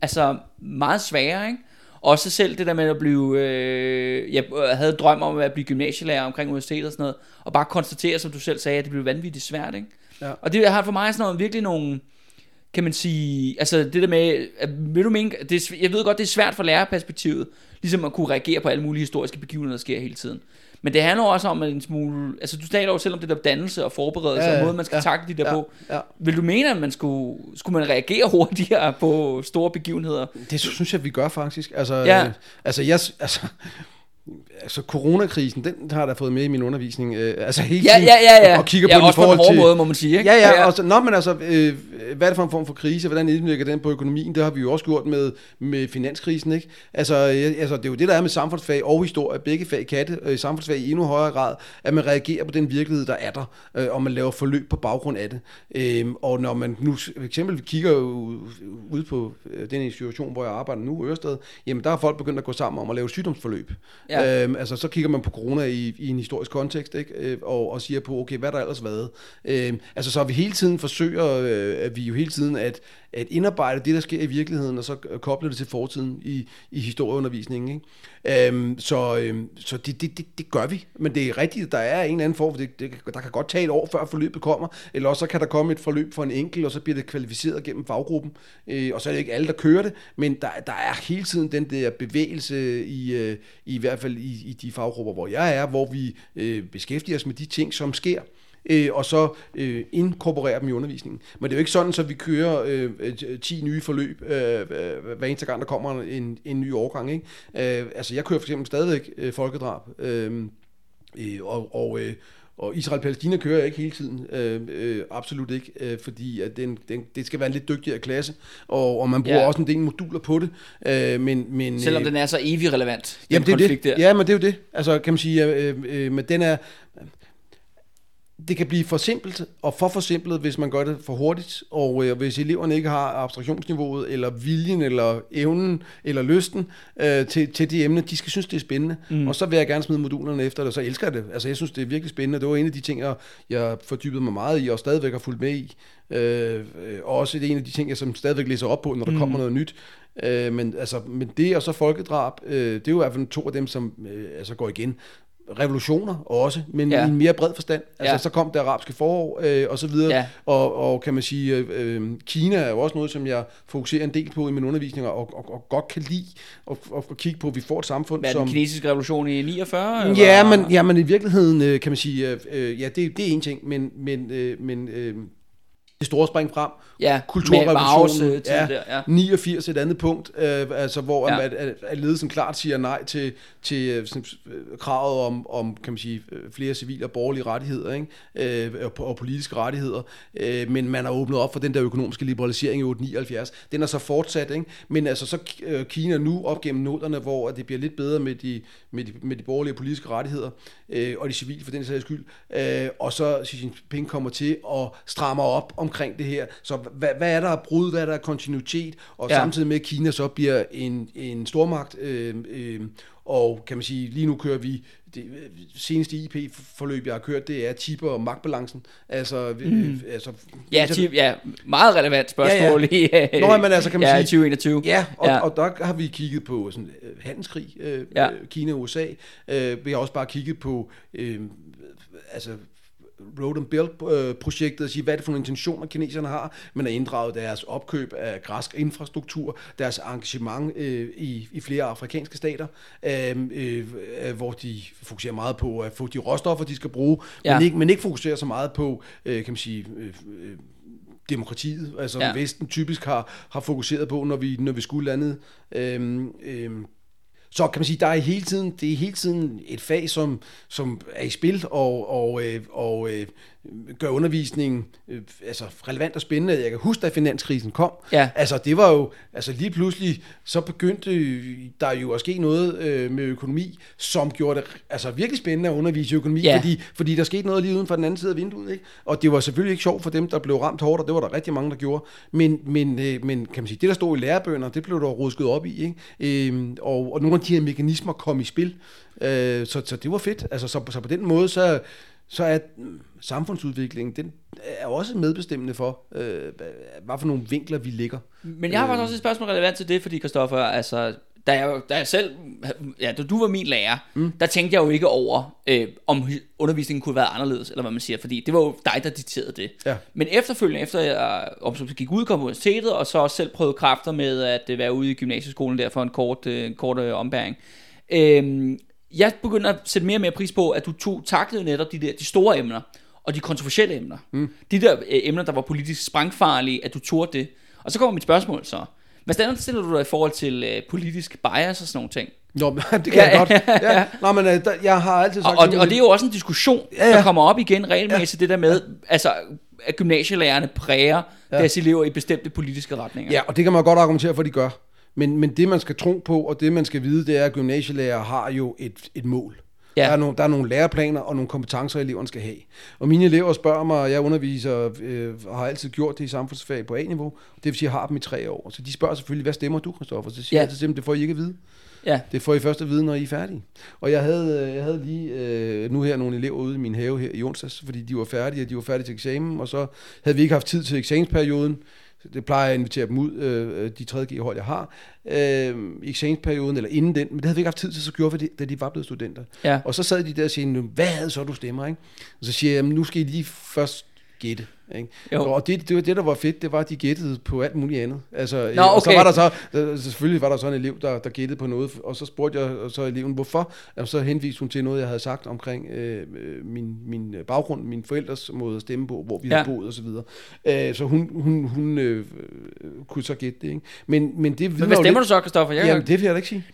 altså meget sværere, ikke? Også selv det der med at blive, øh, jeg havde drøm om at blive gymnasielærer omkring universitetet og sådan noget, og bare konstatere, som du selv sagde, at det blev vanvittigt svært, ikke? Ja. Og det har for mig sådan noget, virkelig nogle, kan man sige, altså det der med, at, vil du mene, det er, jeg ved godt, det er svært for lærerperspektivet, ligesom at kunne reagere på alle mulige historiske begivenheder, der sker hele tiden. Men det handler også om at en smule, altså du taler jo selv om det der dannelse og forberedelse, Ja, ja, og måden man skal ja, takle de der ja, på. ja. Vil du mene, at man skulle, skulle man reagere hurtigere på store begivenheder? Det synes jeg, vi gør faktisk. Altså, Ja. altså, jeg, altså, altså coronakrisen, den har da fået med i min undervisning. Øh, altså hele Ja, tiden, ja, ja, ja. Og kigger ja, på den i også på en forhold hård til... måde, må man sige, ikke? Ja, ja, og så, nå, men altså, øh, hvad er det for en form for krise, hvordan indvirker den på økonomien? Det har vi jo også gjort med, med finanskrisen, ikke? Altså, øh, altså, det er jo det, der er med samfundsfag og historie. Begge fag kan det, øh, samfundsfag i endnu højere grad, at man reagerer på den virkelighed, der er der, øh, og man laver forløb på baggrund af det. Øh, og når man nu for eksempel kigger ud, ud på øh, den institution, hvor jeg arbejder nu, Ørsted, jamen der har folk begyndt at gå sammen om at lave sygdomsforløb. Ja. Øhm, altså så kigger man på corona i, i en historisk kontekst, ikke? Øh, og, og siger på, okay, hvad er der ellers været? Øhm, altså så vi hele tiden forsøger, øh, at vi jo hele tiden at, at indarbejde det, der sker i virkeligheden, og så koble det til fortiden i, i historieundervisningen. Ikke? Øhm, så øhm, så det, det, det, det gør vi. Men det er rigtigt, der er en eller anden form, for det, det, der kan godt tage et år, før forløbet kommer, eller også så kan der komme et forløb for en enkelt, og så bliver det kvalificeret gennem faggruppen. Øh, og så er det ikke alle, der kører det, men der, der er hele tiden den der bevægelse i, øh, i hvert fald i, i de faggrupper, hvor jeg er, hvor vi øh, beskæftiger os med de ting, som sker øh, og så øh, inkorporere dem i undervisningen. Men det er jo ikke sådan, så vi kører øh, øh, 10 nye forløb, øh, øh, hver eneste gang, der kommer en, en ny årgang. Ikke? Øh, altså, jeg kører for eksempel stadigvæk øh, folkedrab, øh, øh, og, og, øh, og Israel-Palæstina kører jeg ikke hele tiden, øh, øh, absolut ikke, øh, fordi at den, den, det skal være en lidt dygtigere klasse, og, og man bruger Ja. også en del moduler på det, øh, men, men Selvom øh, den er så evig relevant, den Jamen det konflikt det. der. Ja, men det er jo det. Altså kan man sige, øh, øh, men den er... Det kan blive for simpelt og for forsimplet, hvis man gør det for hurtigt, og øh, hvis eleverne ikke har abstraktionsniveauet, eller viljen, eller evnen, eller lysten øh, til, til de emner, de skal synes, det er spændende. Mm. Og så vil jeg gerne smide modulerne efter det, og så elsker jeg det. Altså jeg synes, det er virkelig spændende. Det var en af de ting, jeg, jeg fordybede mig meget i, og stadigvæk har fulgt med i. Øh, øh, og også det er en af de ting, jeg som stadigvæk læser op på, når der mm. kommer noget nyt. Øh, men, altså, men det og så folkedrab, øh, det er jo i hvert fald to af dem, som øh, altså går igen. Revolutioner også, men Ja. i en mere bred forstand. Altså, Ja. så kom det arabiske forår øh, og så videre. Ja. Og, og kan man sige, øh, øh, Kina er jo også noget, som jeg fokuserer en del på i min undervisning, og, og, og godt kan lide at, at, kigge på, at vi får et samfund, Hvad er som... den kinesiske revolution i 49? eller? Ja, men, ja, men i virkeligheden øh, kan man sige, øh, øh, ja, det, det er en ting, men, men, øh, men øh, det store spring frem, ja, kulturrevolutionen, ja, der, ja. 89 et andet punkt, øh, altså hvor Ja. at, at, at ledelsen klart siger nej til, til øh, sådan, øh, kravet om, om kan man sige, øh, flere civile og borgerlige rettigheder ikke? Øh, og, og politiske rettigheder, øh, men man har åbnet op for den der økonomiske liberalisering i 879. Den er så fortsat, ikke? men altså så Kina nu op gennem noterne, hvor det bliver lidt bedre med de, med de, med de borgerlige og politiske rettigheder, øh, og de civile for den sags skyld, øh, og så Xi Jinping kommer til at stramme op omkring det her. Så hvad, hvad er der af brud, hvad er der af kontinuitet, og Ja. ja. samtidig med, at Kina så bliver en, en stormagt, øh, øh, og kan man sige, lige nu kører vi, det øh, seneste IP-forløb, jeg har kørt, det er chipper og magtbalancen. Altså, mm. øh, altså Ja, så- tip, ja, meget relevant spørgsmål Ja, i øh, Nå, men altså, kan man ja, sige- 2021. Ja, og, Ja. ja. og der har vi kigget på sådan, øh, handelskrig, øh, Ja. ja. Kina og USA. Øh, vi har også bare kigget på øh, altså Road and Build-projektet og sige, hvad er det for nogle intentioner, kineserne har, men at inddrage deres opkøb af græsk infrastruktur, deres engagement øh, i, i flere afrikanske stater, øh, øh, øh, hvor de fokuserer meget på at få de råstoffer, de skal bruge, Ja. men, ikke, men ikke fokuserer så meget på, øh, kan man sige, øh, øh, demokratiet, altså Ja. Vesten typisk har, har fokuseret på, når vi, når vi skulle andet. Øhm, øhm, så kan man sige, der er hele tiden, det er hele tiden et fag, som, som er i spil og, og, øh, og, og gør undervisningen øh, altså relevant og spændende. Jeg kan huske, da finanskrisen kom. Ja. Altså, det var jo, altså lige pludselig, så begyndte der jo at ske noget øh, med økonomi, som gjorde det altså virkelig spændende at undervise i økonomi, Ja. fordi, fordi der skete noget lige uden for den anden side af vinduet, ikke? Og det var selvfølgelig ikke sjovt for dem, der blev ramt hårdt, og det var der rigtig mange, der gjorde. Men, men, øh, men kan man sige, det der stod i lærebøger, det blev der rusket op i, ikke? Øhm, og, og nogle af de her mekanismer kom i spil, øh, så, så det var fedt. Altså, så, så på den måde, så, så er samfundsudviklingen, den er også medbestemmende for, øh, hvad for nogle vinkler vi ligger. Men jeg har faktisk også et spørgsmål relevant til det, fordi Christoffer, altså, da jeg, da jeg selv, ja, da du var min lærer, mm. der tænkte jeg jo ikke over, øh, om undervisningen kunne være anderledes, eller hvad man siger, fordi det var jo dig, der dikterede det. Ja. Men efterfølgende, efter jeg om, så gik ud, kom på universitetet, og så også selv prøvede kræfter med at øh, være ude i gymnasieskolen der for en kort, øh, kort øh, ombæring, øh, jeg begynder at sætte mere og mere pris på, at du tog taklede netop de, der, de store emner, og de kontroversielle emner. Mm. De der øh, emner, der var politisk sprængfarlige, at du tog det. Og så kommer mit spørgsmål så. Hvad standard stiller du dig i forhold til øh, politisk bias og sådan nogle ting? Nå, det kan Ja, jeg godt. Ja. Nå, men øh, der, jeg har altid sagt... Og, og, og det er jo også en diskussion, ja, Ja, ja. ja. der kommer op igen regelmæssigt, ja. det der med, altså, at gymnasielærerne præger ja. deres elever i bestemte politiske retninger. Ja, og det kan man godt argumentere for, at de gør. Men, men det, man skal tro på, og det, man skal vide, det er, at gymnasielærer har jo et, et mål. Ja. Der, er nogle, der er nogle læreplaner og nogle kompetencer, eleverne skal have. Og mine elever spørger mig, og jeg underviser øh, og har altid gjort det i samfundsfag på A-niveau, det vil sige, jeg har dem i tre år. Så de spørger selvfølgelig, hvad stemmer du, Christoffer? Så siger Ja. jeg til dem, det får I ikke at vide. ja. Det får I først at vide, når I er færdige. Og jeg havde, øh, jeg havde lige øh, nu her nogle elever ude i min have her i onsdags, fordi de var færdige, og de var færdige til eksamen, og så havde vi ikke haft tid til eksamensperioden. Det plejer jeg at invitere dem ud, øh, de 3. G-hold, jeg har, øh, i eksamensperioden, eller inden den, men det havde vi ikke haft tid til, så gjorde vi det, da de var blevet studenter. Ja. Og så sad de der og sagde, "Nu, hvad havde så du stemmer, ikke? Og så siger jeg, "Jamen, nu skal I lige først gætte. Ikke? Jo. Og det, det var det, der var fedt, det var, at de gættede på alt muligt andet. Altså, øh, Nå, Og så okay. var der så, øh, selvfølgelig var der så en elev, der, der gættede på noget, og så spurgte jeg så eleven, hvorfor? Jamen, så henviste hun til noget, jeg havde sagt omkring øh, øh, min, min baggrund, min forældres måde at stemme på, hvor vi Ja. havde boet osv. Så, videre. øh, så hun, hun, hun øh, øh, kunne så gætte det. Ikke? Men, men det Men hvad stemmer lidt- du så, Christoffer? Jeg, Jamen, det vil jeg da ikke sige.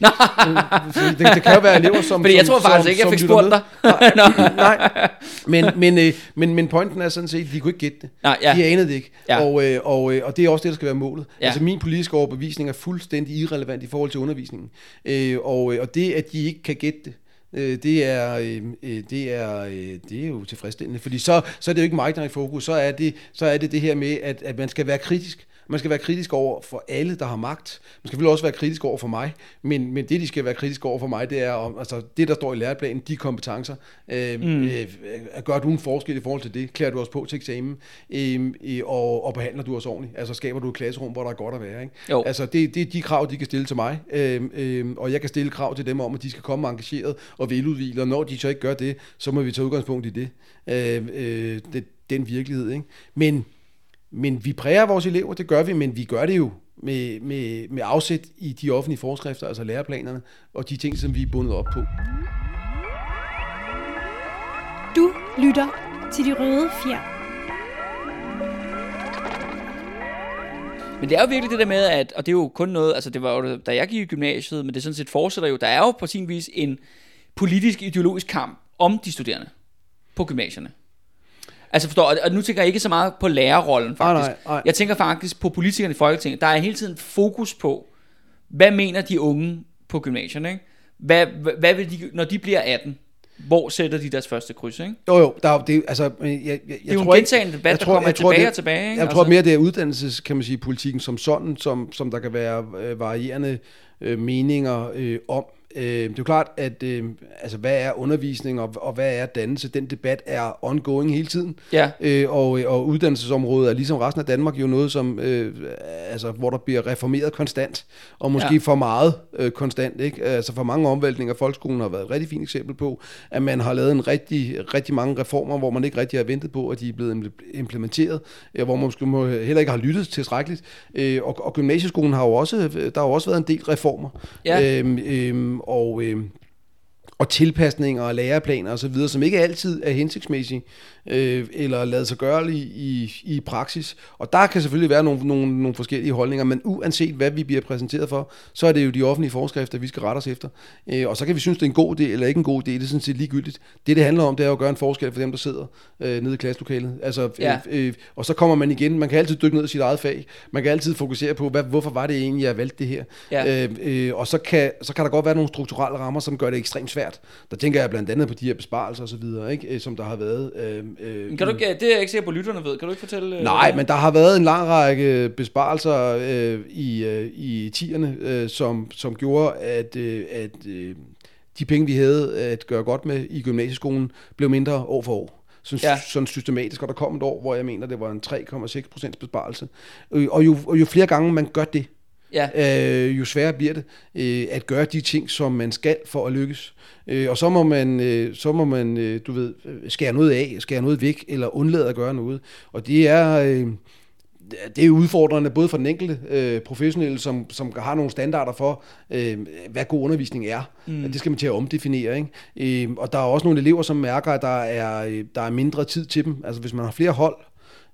Øh, det, det kan jo være elever, som... Fordi jeg som, tror faktisk som, ikke, jeg som fik spurgt dig. Nej, nej. Men, men, øh, men, men pointen er sådan set, at de kunne ikke gætte det. Nej, ja. De anede det ikke. Ja. Og, øh, og, øh, og det er også det, der skal være målet. Ja. Altså min politiske overbevisning er fuldstændig irrelevant i forhold til undervisningen. Øh, og, øh, og det, at de ikke kan gætte det, øh, det er, øh, øh, det, er, øh, det er jo tilfredsstillende. Fordi så, så er det jo ikke mig, der er i fokus. Så er det, så er det det her med, at, at man skal være kritisk. Man skal være kritisk over for alle, der har magt. Man skal selvfølgelig også være kritisk over for mig. Men, men det, de skal være kritisk over for mig, det er om, altså, det, der står i læreplanen, de kompetencer. Øh, mm. øh, gør du en forskel i forhold til det? Klæder du os på til eksamen? Øh, øh, og, og behandler du os ordentligt? Altså skaber du et klasserum, hvor der er godt at være? Ikke? Jo. Altså det, det er de krav, de kan stille til mig. Øh, øh, og jeg kan stille krav til dem om, at de skal komme engageret og veludvilet. Og når de så ikke gør det, så må vi tage udgangspunkt i det. Øh, øh, det den virkelighed. Ikke? Men men vi præger vores elever, det gør vi, men vi gør det jo med, med, med afsæt i de offentlige forskrifter, altså læreplanerne, og de ting, som vi er bundet op på. Du lytter til de røde fjer. Men det er jo virkelig det der med, at, og det er jo kun noget, altså det var jo, da jeg gik i gymnasiet, men det sådan set fortsætter jo, der er jo på sin vis en politisk, ideologisk kamp om de studerende på gymnasierne. Altså forstår, og- nu tænker jeg ikke så meget på lærerrollen faktisk. Nej, nej, nej. Jeg tænker faktisk på politikerne i Folketinget. Der er hele tiden fokus på, hvad mener de unge på gymnasierne, ikke? Hvad, hvad, hvad vil de, når de bliver 18, hvor sætter de deres første kryds, ikke? Jo, jo, der er, det, altså, jeg, jeg, jeg, Det er jo tror en gentagende debat, jeg der tror- kommer jeg tror, tilbage det- og tilbage, ikke? Jeg tror Altså- mere, det er uddannelses, kan man sige, politikken som sådan, som, som der kan være øh, varierende øh, meninger øh, om. Øh, det er jo klart, at øh, altså, hvad er undervisning og, og hvad er dannelse? Den debat er ongoing hele tiden. Ja. Øh, og, og uddannelsesområdet er ligesom resten af Danmark jo noget, som, øh, altså, hvor der bliver reformeret konstant, og måske Ja. for meget øh, konstant. Ikke? Altså for mange omvæltninger. Folkeskolen har været et rigtig fint eksempel på, at man har lavet en rigtig, rigtig mange reformer, hvor man ikke rigtig har ventet på, at de er blevet imple- implementeret, øh, hvor man måske må, heller ikke har lyttet tilstrækkeligt. Øh, og, og gymnasieskolen har jo også, der har jo også været en del reformer. Ja. Øhm, øhm, og, øhm, og tilpasninger og læreplaner osv., som ikke altid er hensigtsmæssige øh, eller lader sig gøre i, i, i praksis. Og der kan selvfølgelig være nogle, nogle, nogle forskellige holdninger, men uanset hvad vi bliver præsenteret for, så er det jo de offentlige forskrifter, vi skal rette os efter. Øh, og så kan vi synes, det er en god idé eller ikke en god idé, det er sådan set ligegyldigt. Det, det handler om, det er at gøre en forskel for dem, der sidder øh, nede i klasselokalet. Altså, Ja. øh, øh, og så kommer man igen, man kan altid dykke ned i sit eget fag, man kan altid fokusere på, hvad, hvorfor var det egentlig, jeg valgte det her. Ja. Øh, øh, og så kan, så kan der godt være nogle strukturelle rammer, som gør det ekstremt svært. Der tænker jeg blandt andet på de her besparelser og så videre, ikke? Øh, som der har været. Øh, øh, Kan du ikke, det er jeg ikke sikker på, lytterne ved. Kan du ikke fortælle? øh, Nej, men der har været en lang række besparelser øh, i, øh, i tierne, øh, som, som gjorde, at, øh, at øh, de penge, vi havde at gøre godt med i gymnasieskolen, blev mindre år for år. Sådan, Ja. ja. sådan systematisk, og der kom et år, hvor jeg mener, det var en 3,6 procents besparelse. Øh, Og jo, og jo flere gange man gør det, Ja, øh, jo sværere bliver det øh, at gøre de ting, som man skal for at lykkes. Øh, og så må man, øh, så må man øh, du ved, øh, skære noget af, skære noget væk, eller undlade at gøre noget. Og det er... Øh, det er udfordrende både for den enkelte øh, professionelle, som, som har nogle standarder for, øh, hvad god undervisning er. Mm. Det skal man til at omdefinere. Ikke? Øh, og der er også nogle elever, som mærker, at der er, der er mindre tid til dem. Altså hvis man har flere hold,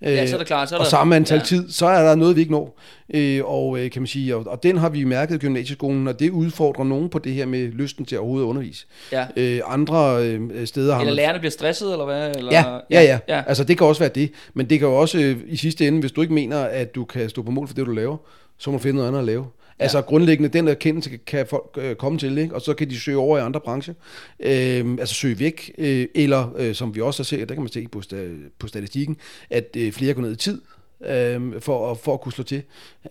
øh, Ja, så er det klart, så er og der- samme antal ja. tid, så er der noget, vi ikke når. Øh, og øh, kan man sige, og, og den har vi mærket i gymnasieskolen, og det udfordrer nogen på det her med lysten til overhovedet at undervise. ja. Øh, andre øh, steder har Eller man lærerne bliver stresset, eller hvad? Eller, Ja, ja, ja, ja. ja. Altså det kan også være det. Men det kan jo også øh, i sidste ende, hvis du ikke mener, at du kan stå på mål for det, du laver, så må du finde noget andet at lave. Ja. Altså grundlæggende, den erkendelse kan- kan folk øh, komme til, ikke? og så kan de søge over i andre brancher. Øh, altså søge væk, øh, eller øh, som vi også har set, der kan man se på, sta- på statistikken, at øh, flere går ned i tid, øh, for, at, for at kunne slå til.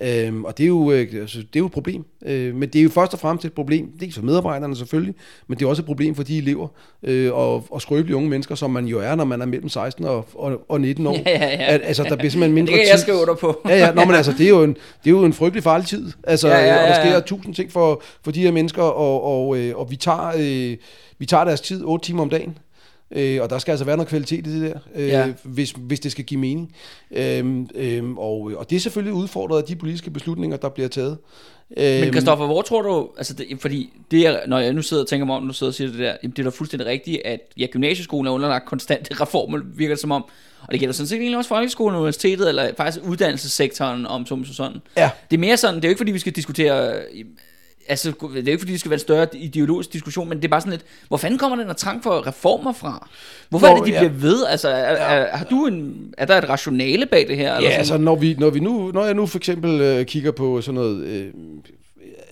Øh, og det er, jo, øh, altså, det er jo et problem. Øh, men det er jo først og fremmest et problem, dels for medarbejderne selvfølgelig, men det er også et problem for de elever øh, og, og skrøbelige unge mennesker, som man jo er, når man er mellem 16 og, og, og 19 år. Ja, ja, ja. At, altså, der bliver simpelthen mindre Det kan jeg tid. skrive under på. ja, ja, nå, men altså, det er, jo en, det er jo en frygtelig farlig tid. Altså, Ja, ja, ja, og der sker ja. tusind ting for, for de her mennesker, og, og, øh, og vi, tager, øh, vi tager deres tid 8 timer om dagen. Øh, og der skal altså være noget kvalitet i det der, øh, Ja. hvis, hvis det skal give mening. Øhm, øhm, og, og det er selvfølgelig udfordret af de politiske beslutninger, der bliver taget. Øhm, Men Kristoffer, hvor tror du, altså det, fordi det er, når jeg nu sidder og tænker mig om, du sidder og siger det der, jamen det er da fuldstændig rigtigt, at ja, gymnasieskolen er underlagt konstante reformer, virker det som om, og det gælder sådan set egentlig også folkeskolen, universitetet, eller faktisk uddannelsessektoren, om som sådan. Ja. Det er mere sådan, det er jo ikke fordi, vi skal diskutere, altså det er jo ikke fordi, det skal være en større ideologisk diskussion, men det er bare sådan lidt, hvor fanden kommer den her trang for reformer fra? Hvorfor Hvor- er det, de ja. bliver ved? Altså, er, er, har du en, er der et rationale bag det her? eller Ja, sådan? altså når, vi, når, vi nu, når jeg nu for eksempel øh, kigger på sådan noget, øh,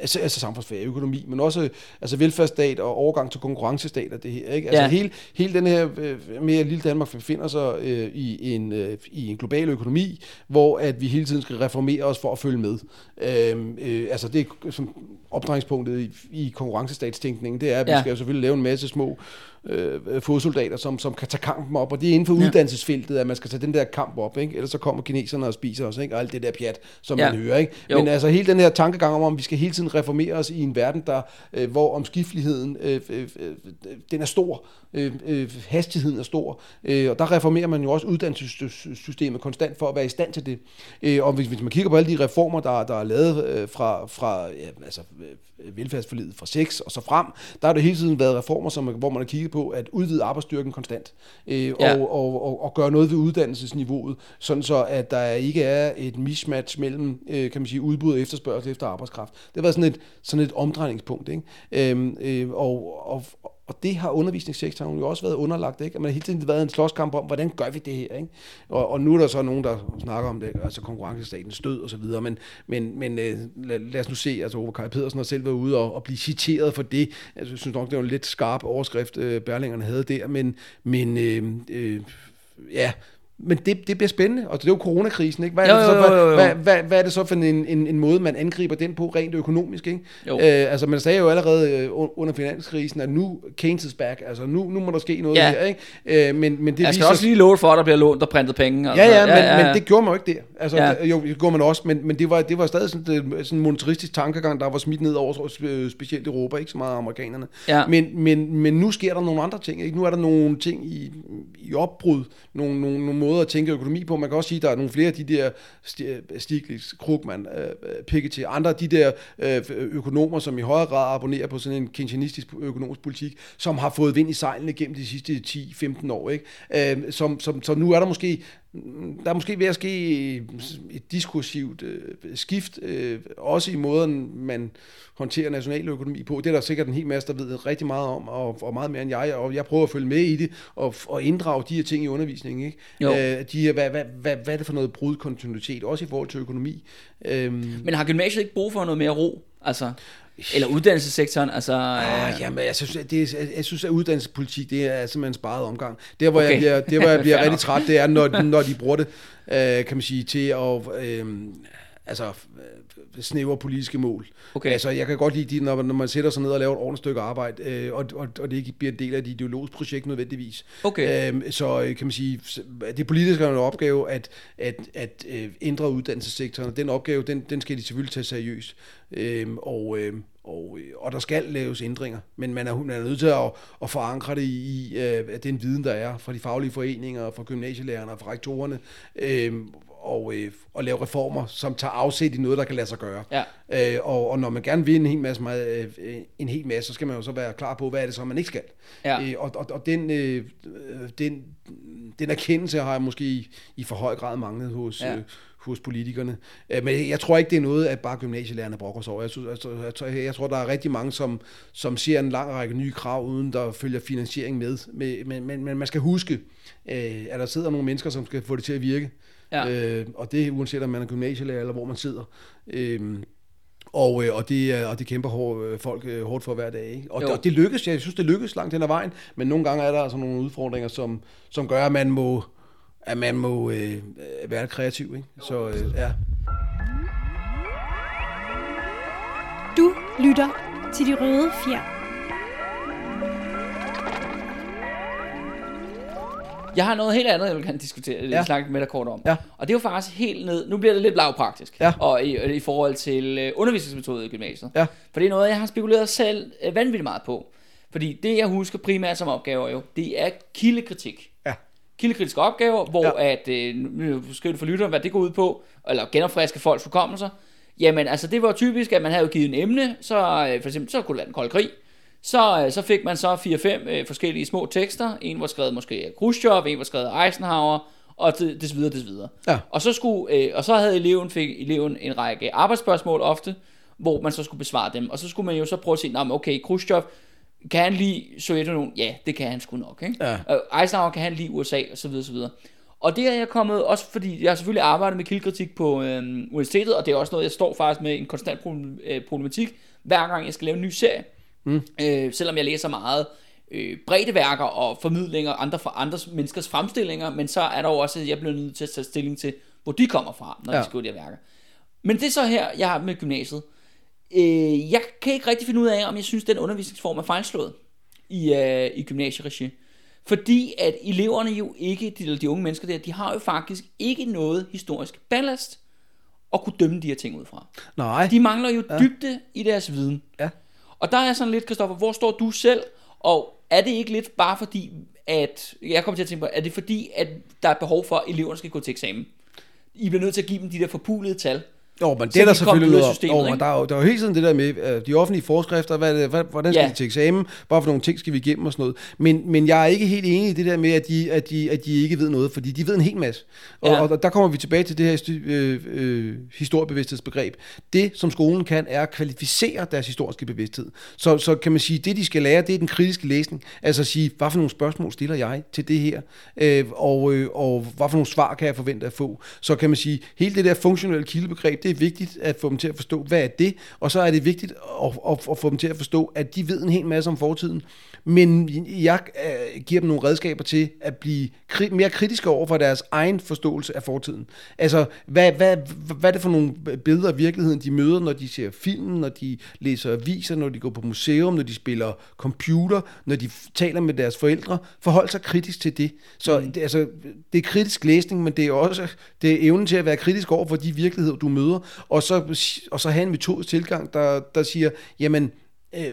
altså, altså samfundsfag, økonomi, men også altså velfærdsstat og overgang til konkurrencestat og det her. Ikke? Altså Ja. hele, hele den her øh, med, at lille Danmark befinder sig øh, i, en, øh, i en global økonomi, hvor at vi hele tiden skal reformere os for at følge med. Øh, øh, altså det er som opdrejningspunktet i, i konkurrencestatstænkningen, det er, at vi Ja. skal jo selvfølgelig lave en masse små øh, fodsoldater, som, som kan tage kampen op, og det er inden for Ja. uddannelsesfeltet, at man skal tage den der kamp op, ikke? ellers så kommer kineserne og spiser os, ikke? og alt det der pjat, som Ja. man hører. Ikke? Jo. Men altså hele den her tankegang om, at vi skal hele tiden reformere os i en verden, der, øh, hvor omskifteligheden, øh, øh, øh, den er stor, øh, øh, hastigheden er stor, øh, og der reformerer man jo også uddannelsessystemet konstant for at være i stand til det. Øh, og hvis, hvis man kigger på alle de reformer, der, der er lavet øh, fra, fra ja, altså, øh, velfærdsforlidet fra 6 og så frem, der har det hele tiden været reformer, som, hvor man har kigget på at udvide arbejdsstyrken konstant, øh, Ja. og, og, og, og gøre noget ved uddannelsesniveauet, sådan så at der ikke er et mismatch mellem, øh, kan man sige, udbud og efterspørgsel efter arbejdskraft. Det har været sådan et, sådan et omdrejningspunkt, ikke? Øhm, øh, og, og, og det har undervisningssektoren jo også været underlagt, ikke? Man har hele tiden været en slåskamp om, hvordan gør vi det her, ikke? Og, og nu er der så nogen, der snakker om det, altså konkurrencestatens død og så videre, men, men, men øh, lad, lad, os nu se, altså Ove Kaj Pedersen har selv været ude og, og blive citeret for det. Altså, jeg synes nok, det var en lidt skarp overskrift, øh, Berlingerne havde der, men, men øh, øh, ja, men det, det bliver spændende, og det er jo coronakrisen, ikke? Hvad er, Jo, det så, jo, jo, jo, jo. Hvad, hvad, hvad, er det så for en, en, en måde, man angriber den på rent økonomisk, ikke? Jo. Øh, altså, man sagde jo allerede øh, un- under finanskrisen, at nu Keynes is back, altså nu, nu må der ske noget Ja. her, ikke? Øh, men, men det Jeg skal viser også lige love for, at der bliver lånt og printet penge. Ja, altså. ja, men, ja, ja. men det gjorde man jo ikke der. Altså, Ja. ja. Jo, det gjorde man også, men, men det, var, det var stadig sådan, det, sådan en monetaristisk tankegang, der var smidt ned over øh, specielt Europa, ikke så meget amerikanerne. Ja. Men, men, men nu sker der nogle andre ting. Ikke? Nu er der nogle ting i, i opbrud, nogle, nogle, nogle måder måder at tænke økonomi på. Man kan også sige, at der er nogle flere af de der øh, Stiglitz, Krugman, øh, Piketty, andre af de der øh, økonomer, som i højere grad abonnerer på sådan en keynesianistisk økonomisk politik, som har fået vind i sejlene gennem de sidste 10-15 år. Ikke? Øh, som, som, så nu er der måske der er måske ved at ske et diskursivt øh, skift, øh, også i måden, man håndterer nationaløkonomi på. Det er der sikkert en hel masse, der ved rigtig meget om, og, og meget mere end jeg, og jeg prøver at følge med i det, og, og inddrage de her ting i undervisningen. Ikke? Jo. Øh, de her, hvad, hvad, hvad, hvad er det for noget brudkontinuitet, også i forhold til økonomi? Øhm, Men har gymnasiet ikke brug for noget mere ro? Altså, eller uddannelsessektoren, altså... Ah, øh, jamen, jeg synes, det, er- jeg synes, at uddannelsespolitik, det er simpelthen en sparet omgang. Der, hvor okay. Jeg bliver, der, hvor jeg bliver rigtig træt, det er, når, når de bruger det, øh, kan man sige, til at... Øh, altså, snævre politiske mål. Okay. Altså, jeg kan godt lide, de, når, når man sætter sig ned og laver et ordentligt stykke arbejde, øh, og, og, og det ikke bliver en del af et ideologisk projekt nødvendigvis. Okay. Øh, så kan man sige, det politiske er en opgave at, at, at øh, ændre uddannelsessektoren, og den opgave, den, den skal de selvfølgelig tage seriøst. Øh, og, øh, og, og der skal laves ændringer, men man er, man er nødt til at, at forankre det i, i øh, den viden, der er fra de faglige foreninger, fra gymnasielærerne og fra rektorerne, øh, og, øh, og lave reformer, som tager afsæt i noget, der kan lade sig gøre. Ja. Øh, og, og når man gerne vil en hel masse, meget, øh, en hel masse, så skal man jo så være klar på, hvad er det så, man ikke skal. Ja. Øh, og, og, og den, øh, den, den erkendelse har jeg måske i, i for høj grad manglet hos, Ja. øh, hos politikerne. Øh, men jeg tror ikke, det er noget, at bare gymnasielærerne brokker sig over. Jeg, synes, altså, jeg, tror, jeg tror, der er rigtig mange, som, som ser en lang række nye krav, uden der følger finansiering med. Men, men, men, men man skal huske, øh, at der sidder nogle mennesker, som skal få det til at virke. Ja. Øh, og det er uanset om man er gymnasielærer eller hvor man sidder. Øh, og, øh, og, det, og det kæmper hår, øh, folk øh, hårdt for hver dag. Ikke? Og, Jo. og det lykkes, jeg synes det lykkes langt hen ad vejen, men nogle gange er der altså nogle udfordringer, som, som gør, at man må, at man må øh, øh, være kreativ. Ikke? Så øh, ja. Du lytter til De Røde Fjer. Jeg har noget helt andet, jeg vil gerne diskutere, ja. Ja. snakke med dig kort om. Ja. Og det er jo faktisk helt ned, nu bliver det lidt lavpraktisk, Ja. og i, i forhold til øh, undervisningsmetode i gymnasiet. Ja. For det er noget, jeg har spekuleret selv øh, vanvittigt meget på. Fordi det, jeg husker primært som opgaver jo, det er kildekritik. Ja. Kildekritiske opgaver, hvor ja. At, øh, nu det for lytteren, hvad det går ud på, eller genopfriske folks hukommelser. Jamen, altså det var typisk, at man havde givet en emne, så øh, for eksempel, så kunne det være den kolde krig. Så, øh, så fik man så 4-5 øh, forskellige små tekster. En var skrevet måske af Khrushchev, en var skrevet af Eisenhower, og det, det videre, det videre. Ja. Og så, skulle, øh, og så havde eleven, fik eleven en række arbejdsspørgsmål ofte, hvor man så skulle besvare dem. Og så skulle man jo så prøve at sige, "Nå, men okay, Khrushchev, kan han lide Sovjetunionen? Ja, det kan han sgu nok. Ikke? Ja. Og Eisenhower kan han lide USA, og så videre, så videre. Og det er jeg kommet, også fordi jeg har selvfølgelig arbejdet med kildekritik på øh, universitetet, og det er også noget, jeg står faktisk med en konstant problem, øh, problematik, hver gang jeg skal lave en ny serie. Mm. Øh, selvom jeg læser meget øh, breddeværker og formidlinger andre fra andres menneskers fremstillinger, men så er der jo også, at jeg bliver nødt til at tage stilling til, hvor de kommer fra, når ja. De skriver de her værker. Men det er så her, jeg har med gymnasiet. Øh, jeg kan ikke rigtig finde ud af, om jeg synes, den undervisningsform er fejlslået i, øh, i gymnasieregi. Fordi at eleverne jo ikke, de, de unge mennesker der, de har jo faktisk ikke noget historisk ballast at kunne dømme de her ting ud fra. Nej. De mangler jo ja. dybde i deres viden. Ja. Og der er sådan lidt, Kristoffer, hvor står du selv? Og er det ikke lidt bare fordi, at, jeg kommer til at tænke på, er det fordi, at der er behov for, at eleverne skal gå til eksamen? I bliver nødt til at give dem de der forpulede tal. Jo, men det er der selvfølgelig noget systemet, Jo, men der er jo, der er jo hele tiden det der med øh, de offentlige forskrifter, hvad, det, hvad, hvordan skal Ja. de til eksamen, bare for nogle ting skal vi igennem og sådan noget. Men, men jeg er ikke helt enig i det der med, at de, at de, at de ikke ved noget, fordi de ved en hel masse. Og, Ja. og der kommer vi tilbage til det her øh, øh, historiebevidsthedsbegreb. Det, som skolen kan, er at kvalificere deres historiske bevidsthed. Så, så kan man sige, det de skal lære, det er den kritiske læsning. Altså at sige, hvad for nogle spørgsmål stiller jeg til det her, øh, og, øh, og hvad for nogle svar kan jeg forvente at få. Så kan man sige, hele det der funktionelle kildebegreb, det er vigtigt at få dem til at forstå, hvad er det, og så er det vigtigt at, at, at få dem til at forstå, at de ved en hel masse om fortiden, men jeg øh, giver dem nogle redskaber til at blive kri- mere kritiske over for deres egen forståelse af fortiden. Altså, hvad, hvad, hvad er det for nogle billeder af virkeligheden, de møder, når de ser film, når de læser aviser, når de går på museum, når de spiller computer, når de taler med deres forældre. Forhold sig kritisk til det. Så mm. det, altså, det er kritisk læsning, men det er også det er evnen til at være kritisk over for de virkeligheder, du møder, og så, og så have en metodisk tilgang, der, der siger, jamen, øh, øh,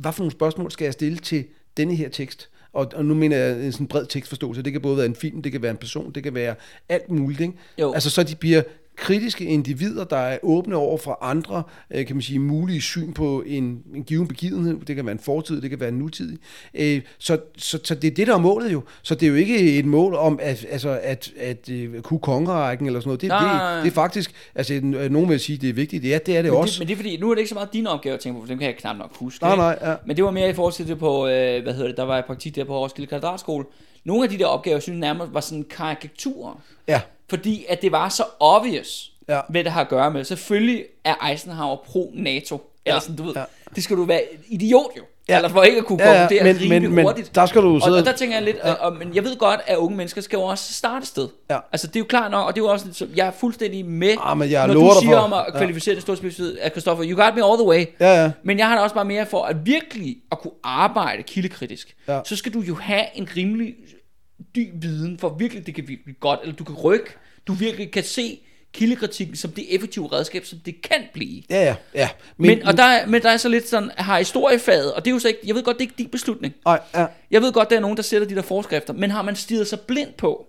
hvad for nogle spørgsmål skal jeg stille til denne her tekst? og, og nu mener jeg en sådan bred tekstforståelse, det kan både være en film, det kan være en person, det kan være alt muligt, ikke? Jo. Altså så de bliver kritiske individer, der er åbne over for andre, øh, kan man sige, mulige syn på en, en given begivenhed. Det kan være en fortid, det kan være en nutidig. Øh, så, så, så det er det, der er målet jo. Så det er jo ikke et mål om at, altså, at, at uh, kunne kongerækken eller sådan noget. Det, Nej. det, det er faktisk, altså n- nogen vil sige, det er vigtigt. Ja, det er det Men også. det, men det er fordi, nu er det ikke så meget dine opgaver at tænke på, for dem kan jeg knap nok huske. Nej, nej, ja. Men det var mere i forhold til det på, øh, hvad hedder det, der var jeg i praktik der på Roskilde Kvadratskole. Nogle af de der opgaver, jeg synes nærmest var sådan karikaturer. Ja, Fordi at det var så obvious, Ja. hvad det har at gøre med. Selvfølgelig er Eisenhower pro-NATO. Eller sådan, du ved, Ja. det skal du være idiot jo. Ja. Ja. Eller for ikke at kunne Ja, ja, konkludere men- rimelig men- men hurtigt. der skal du og, sidde- og der tænker jeg lidt, ja. og, men jeg ved godt, at unge mennesker skal jo også starte sted. Ja. Altså det er jo klart nok, og det er jo også, så- jeg er fuldstændig med, Ah, men jeg når du siger for- om at ja. kvalificere det store specifikt af Christoffer, you got me all the way. ja, ja. Men jeg har da også bare mere for, at virkelig at kunne arbejde kildekritisk, Ja. ja. så skal du jo have en rimelig dyb viden, for virkelig det kan blive godt, eller du kan rykke, du virkelig kan se kildekritikken som det effektive redskab, som det kan blive. Ja, ja, ja. Men, men, og der, er- men der er så lidt sådan, har historiefaget, og det er jo så ikke, jeg ved godt, det er ikke din beslutning. Nej, ja. Jeg ved godt, der er nogen, der sætter de der forskrifter, men har man stirret sig blind på,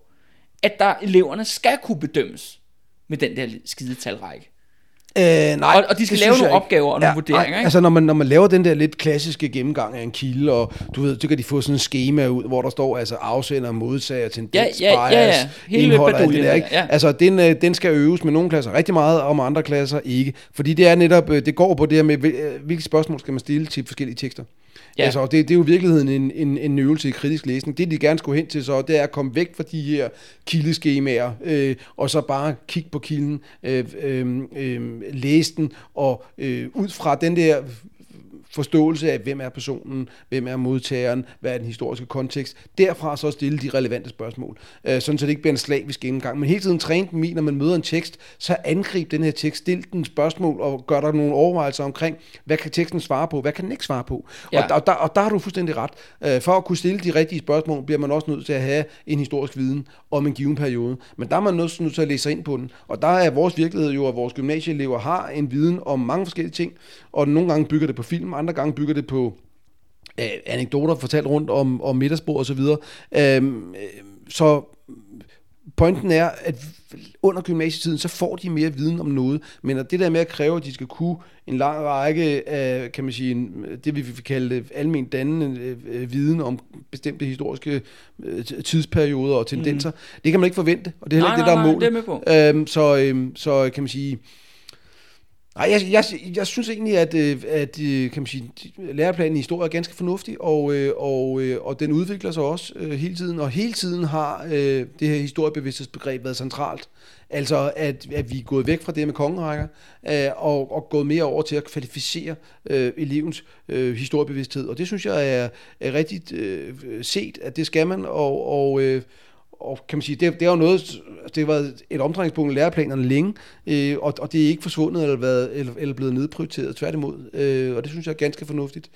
at der eleverne skal kunne bedømmes med den der skide talrække? Øh, nej, Og- og de skal lave nogle opgaver og nogle vurderinger, ikke? Altså når man, når man laver den der lidt klassiske gennemgang af en kilde, og du ved, så kan de få sådan en schema ud, hvor der står altså afsender, modtager, tendens, Ja, ja, ja, ja. Hele indhold og alt det der, ikke? ja. Altså den, øh, den skal øves med nogle klasser rigtig meget, og med andre klasser ikke. Fordi det er netop, øh, det går på det her med, øh, hvilke spørgsmål skal man stille til forskellige tekster. Ja. Altså, og det, det er jo i virkeligheden en, en, en øvelse i kritisk læsning. Det, de gerne skulle hen til så, det er at komme væk fra de her kildeskemaer, øh, og så bare kigge på kilden, øh, øh, øh, læse den, og øh, ud fra den der forståelse af, hvem er personen, hvem er modtageren, hvad er den historiske kontekst. Derfra så stille de relevante spørgsmål, øh, sådan så det ikke bliver en slavisk gennemgang. Men hele tiden træne dem i, når man møder en tekst, så angrib den her tekst, stil den spørgsmål og gør der nogle overvejelser omkring, hvad kan teksten svare på, hvad kan den ikke svare på. Ja. Og, der, og, der, og der har du fuldstændig ret. Øh, for at kunne stille de rigtige spørgsmål, bliver man også nødt til at have en historisk viden om en given periode. Men der er man nødt nødt til at læse sig ind på den. Og der er vores virkelighed jo, at vores gymnasieelever har en viden om mange forskellige ting, og nogle gange bygger det på film, andre gange bygger det på øh, anekdoter fortalt rundt om, om middagsbord og så videre. Øhm, øh, så pointen er, at under gymnasietiden, så får de mere viden om noget, men at det der med at kræve, at de skal kunne en lang række af, kan man sige, det vi vil kalde almen dannende øh, viden om bestemte historiske øh, tidsperioder og tendenser, mm. det kan man ikke forvente, og det er heller Nej, ikke det, der nej, er nej, målet. det er med på. Øhm, så, øhm, så kan man sige, Nej, jeg, jeg, jeg synes egentlig, at, øh, at øh, kan man sige, læreplanen i historie er ganske fornuftig, og, øh, og, og den udvikler sig også hele tiden, og hele tiden har det her historiebevidsthedsbegreb været centralt. Altså, at, at vi er gået væk fra det med kongerækker, og, og gået mere over til at kvalificere øh, elevens øh, historiebevidsthed, og det synes jeg er, er rigtigt øh, set, at det skal man, og, og øh, og kan man sige, det, det er jo noget, altså, det har været et omdrejningspunkt i læreplanerne længe, øh, og, og det er ikke forsvundet eller, været, eller, eller blevet nedprioriteret, tværtimod, øh, og det synes jeg er ganske fornuftigt.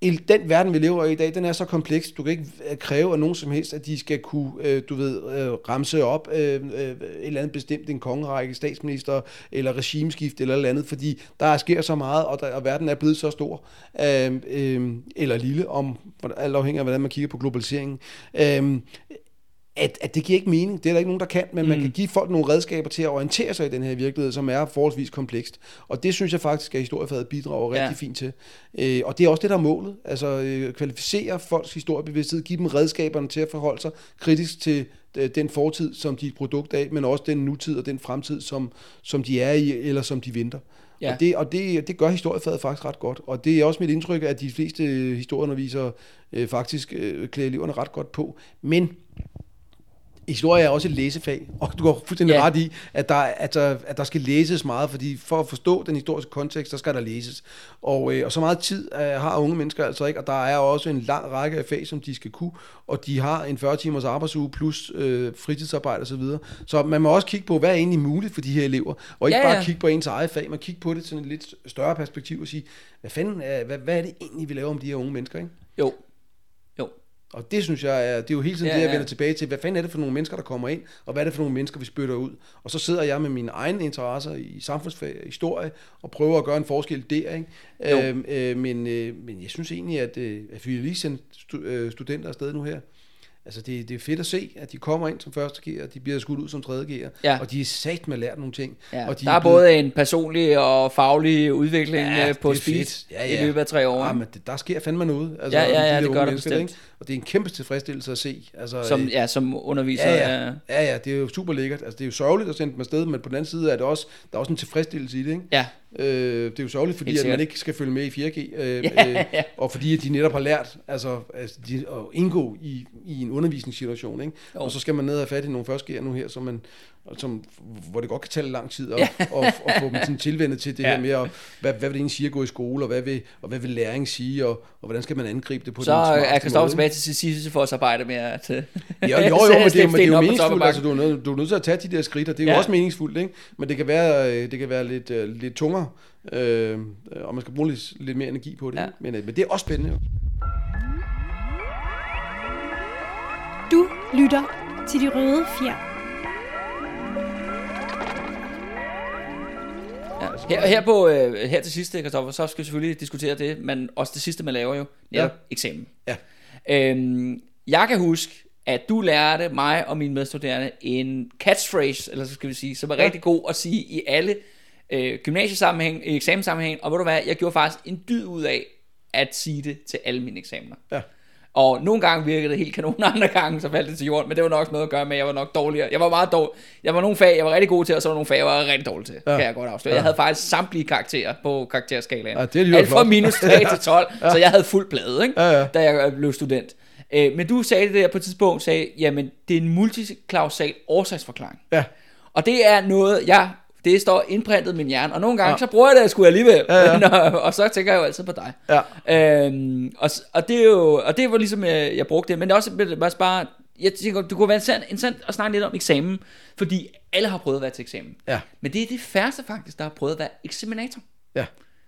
I den verden, vi lever i i dag, den er så kompleks, du kan ikke kræve af nogen som helst, at de skal kunne, øh, du ved, øh, ramse op øh, øh, et eller andet bestemt, en kongerække, statsminister, eller regimeskift, eller noget andet, fordi der sker så meget, og, der, og verden er blevet så stor, øh, øh, eller lille, om, alt afhængig af, hvordan man kigger på globaliseringen. Øh, at, at det giver ikke mening. Det er der ikke nogen, der kan, men mm. man kan give folk nogle redskaber til at orientere sig i den her virkelighed, som er forholdsvis komplekst. Og det synes jeg faktisk, at historiefaget bidrager rigtig Ja. fint til. Øh, og det er også det, der er målet. Altså øh, kvalificere folks historiebevidsthed, give dem redskaberne til at forholde sig kritisk til øh, den fortid, som de er et produkt af, men også den nutid og den fremtid, som, som de er i, eller som de venter. Ja. Og, det, og det, det gør historiefaget faktisk ret godt. Og det er også mit indtryk, at de fleste historieundervisere øh, faktisk øh, klæder eleverne ret godt på. Men historie er også et læsefag, og du går fuldstændig ja. ret i, at der, at, der, at der skal læses meget, fordi for at forstå den historiske kontekst, så skal der læses. Og, øh, og så meget tid øh, har unge mennesker altså ikke, og der er også en lang række af fag, som de skal kunne, og de har en 40 timers arbejdsuge plus øh, fritidsarbejde osv. Så, videre. så man må også kigge på, hvad er egentlig muligt for de her elever, og ikke Ja, ja, bare kigge på ens eget fag, men kigge på det sådan et lidt større perspektiv og sige, hvad fanden er, hvad, hvad er det egentlig, vi laver om de her unge mennesker, ikke? Jo. Og det synes jeg er, det er jo hele tiden Ja, det, jeg ja. vender tilbage til. Hvad fanden er det for nogle mennesker, der kommer ind, og hvad er det for nogle mennesker, vi spytter ud? Og så sidder jeg med mine egne interesser i samfundsfag, historie, og prøver at gøre en forskel der. Ikke? Jo. Øhm, øh, men, øh, men jeg synes egentlig, at, øh, at vi lige sendt stu, øh, studenter afsted nu her. Altså det, det er fedt at se, at de kommer ind som første gear, de bliver skudt ud som tredje gear, Ja. og de er sat med at lære nogle ting. Ja, og de der er blevet- både en personlig og faglig udvikling Ja, ja, på er speed fedt. Ja, ja. i løbet af tre år. Ja, ikke? men det, der sker fandme noget. Altså, Ja, ja, med de ja, det gør der bestemt. ikke? Og det er en kæmpe tilfredsstillelse at se. Altså, som, øh, ja, som underviser. Ja, ja. Ja. ja, ja, det er jo super lækkert. Altså, det er jo sørgeligt at sende dem afsted, men på den anden side er det også, der er også en tilfredsstillelse i det, ikke? ja. Øh, det er jo sørgeligt, fordi at man ikke skal følge med i 4G, øh, Ja, øh, ja. og fordi at de netop har lært altså, altså de, at indgå i, i en undervisningssituation. Ikke? Jo. Og så skal man ned og have fat i nogle første nu her, som man, som, hvor det godt kan tage lang tid at Ja. og, og, og få dem sådan tilvendet til det Ja. her med, at, hvad, hvad vil det egentlig sige at gå i skole, og hvad vil, og hvad vil læring sige, og, og hvordan skal man angribe det på Så den er smarteste Christoffer tilbage til Sisyfos arbejde med at... øh, Jo, jo, jo, men det, er, men det er jo meningsfuldt, altså du er, nødt, du er nødt til at tage de der skridt, og det er jo Ja. også meningsfuldt, ikke? Men det kan være, øh, det kan være lidt, uh, lidt tungere, øh, og man skal bruge lidt, lidt mere energi på det, Ja. ja. men, men det er også spændende jo. Du lytter til de røde fjer. Ja. Her, her, på, øh, her til sidst, Christoffer, så skal vi selvfølgelig diskutere det, men også det sidste, man laver jo, netop Ja. eksamen. Ja. Øhm, jeg kan huske, at du lærte mig og mine medstuderende en catchphrase, eller så skal vi sige, som er Ja. rigtig god at sige i alle øh, gymnasiesammenhæng, i eksamenssammenhæng, og ved du hvad, jeg gjorde faktisk en dyd ud af at sige det til alle mine eksamener. Ja. Og nogle gange virkede det helt kanon, andre gange så faldt det til jorden, men det var nok også noget at gøre med, at jeg var nok dårligere. Jeg var meget dårlig. Jeg var nogle fag, jeg var rigtig god til, og så var nogle fag, jeg var rigtig dårlig til, ja. Kan jeg godt afsløre. Ja. Jeg havde faktisk samtlige karakterer på karakterskalaen. Ja, det er Alt fra minus 3 til 12, ja. så jeg havde fuld plade, ikke? Ja, ja. da jeg blev student. Øh, men du sagde det der på et tidspunkt, sagde, jamen det er en multiklausal årsagsforklaring. Ja. Og det er noget, jeg, det står indprintet i min hjerne, og nogle gange, ja. Så bruger jeg det sgu alligevel, Ja, ja. Men, og, så tænker jeg jo altid på dig. Ja. Øhm, og, og det er jo, og det var ligesom, jeg, jeg brugte det, men det er også, også bare, jeg tænker, det kunne være interessant, interessant at snakke lidt om eksamen, fordi alle har prøvet at være til eksamen. Ja. Men det er det færreste faktisk, der har prøvet at være eksaminator. Ja.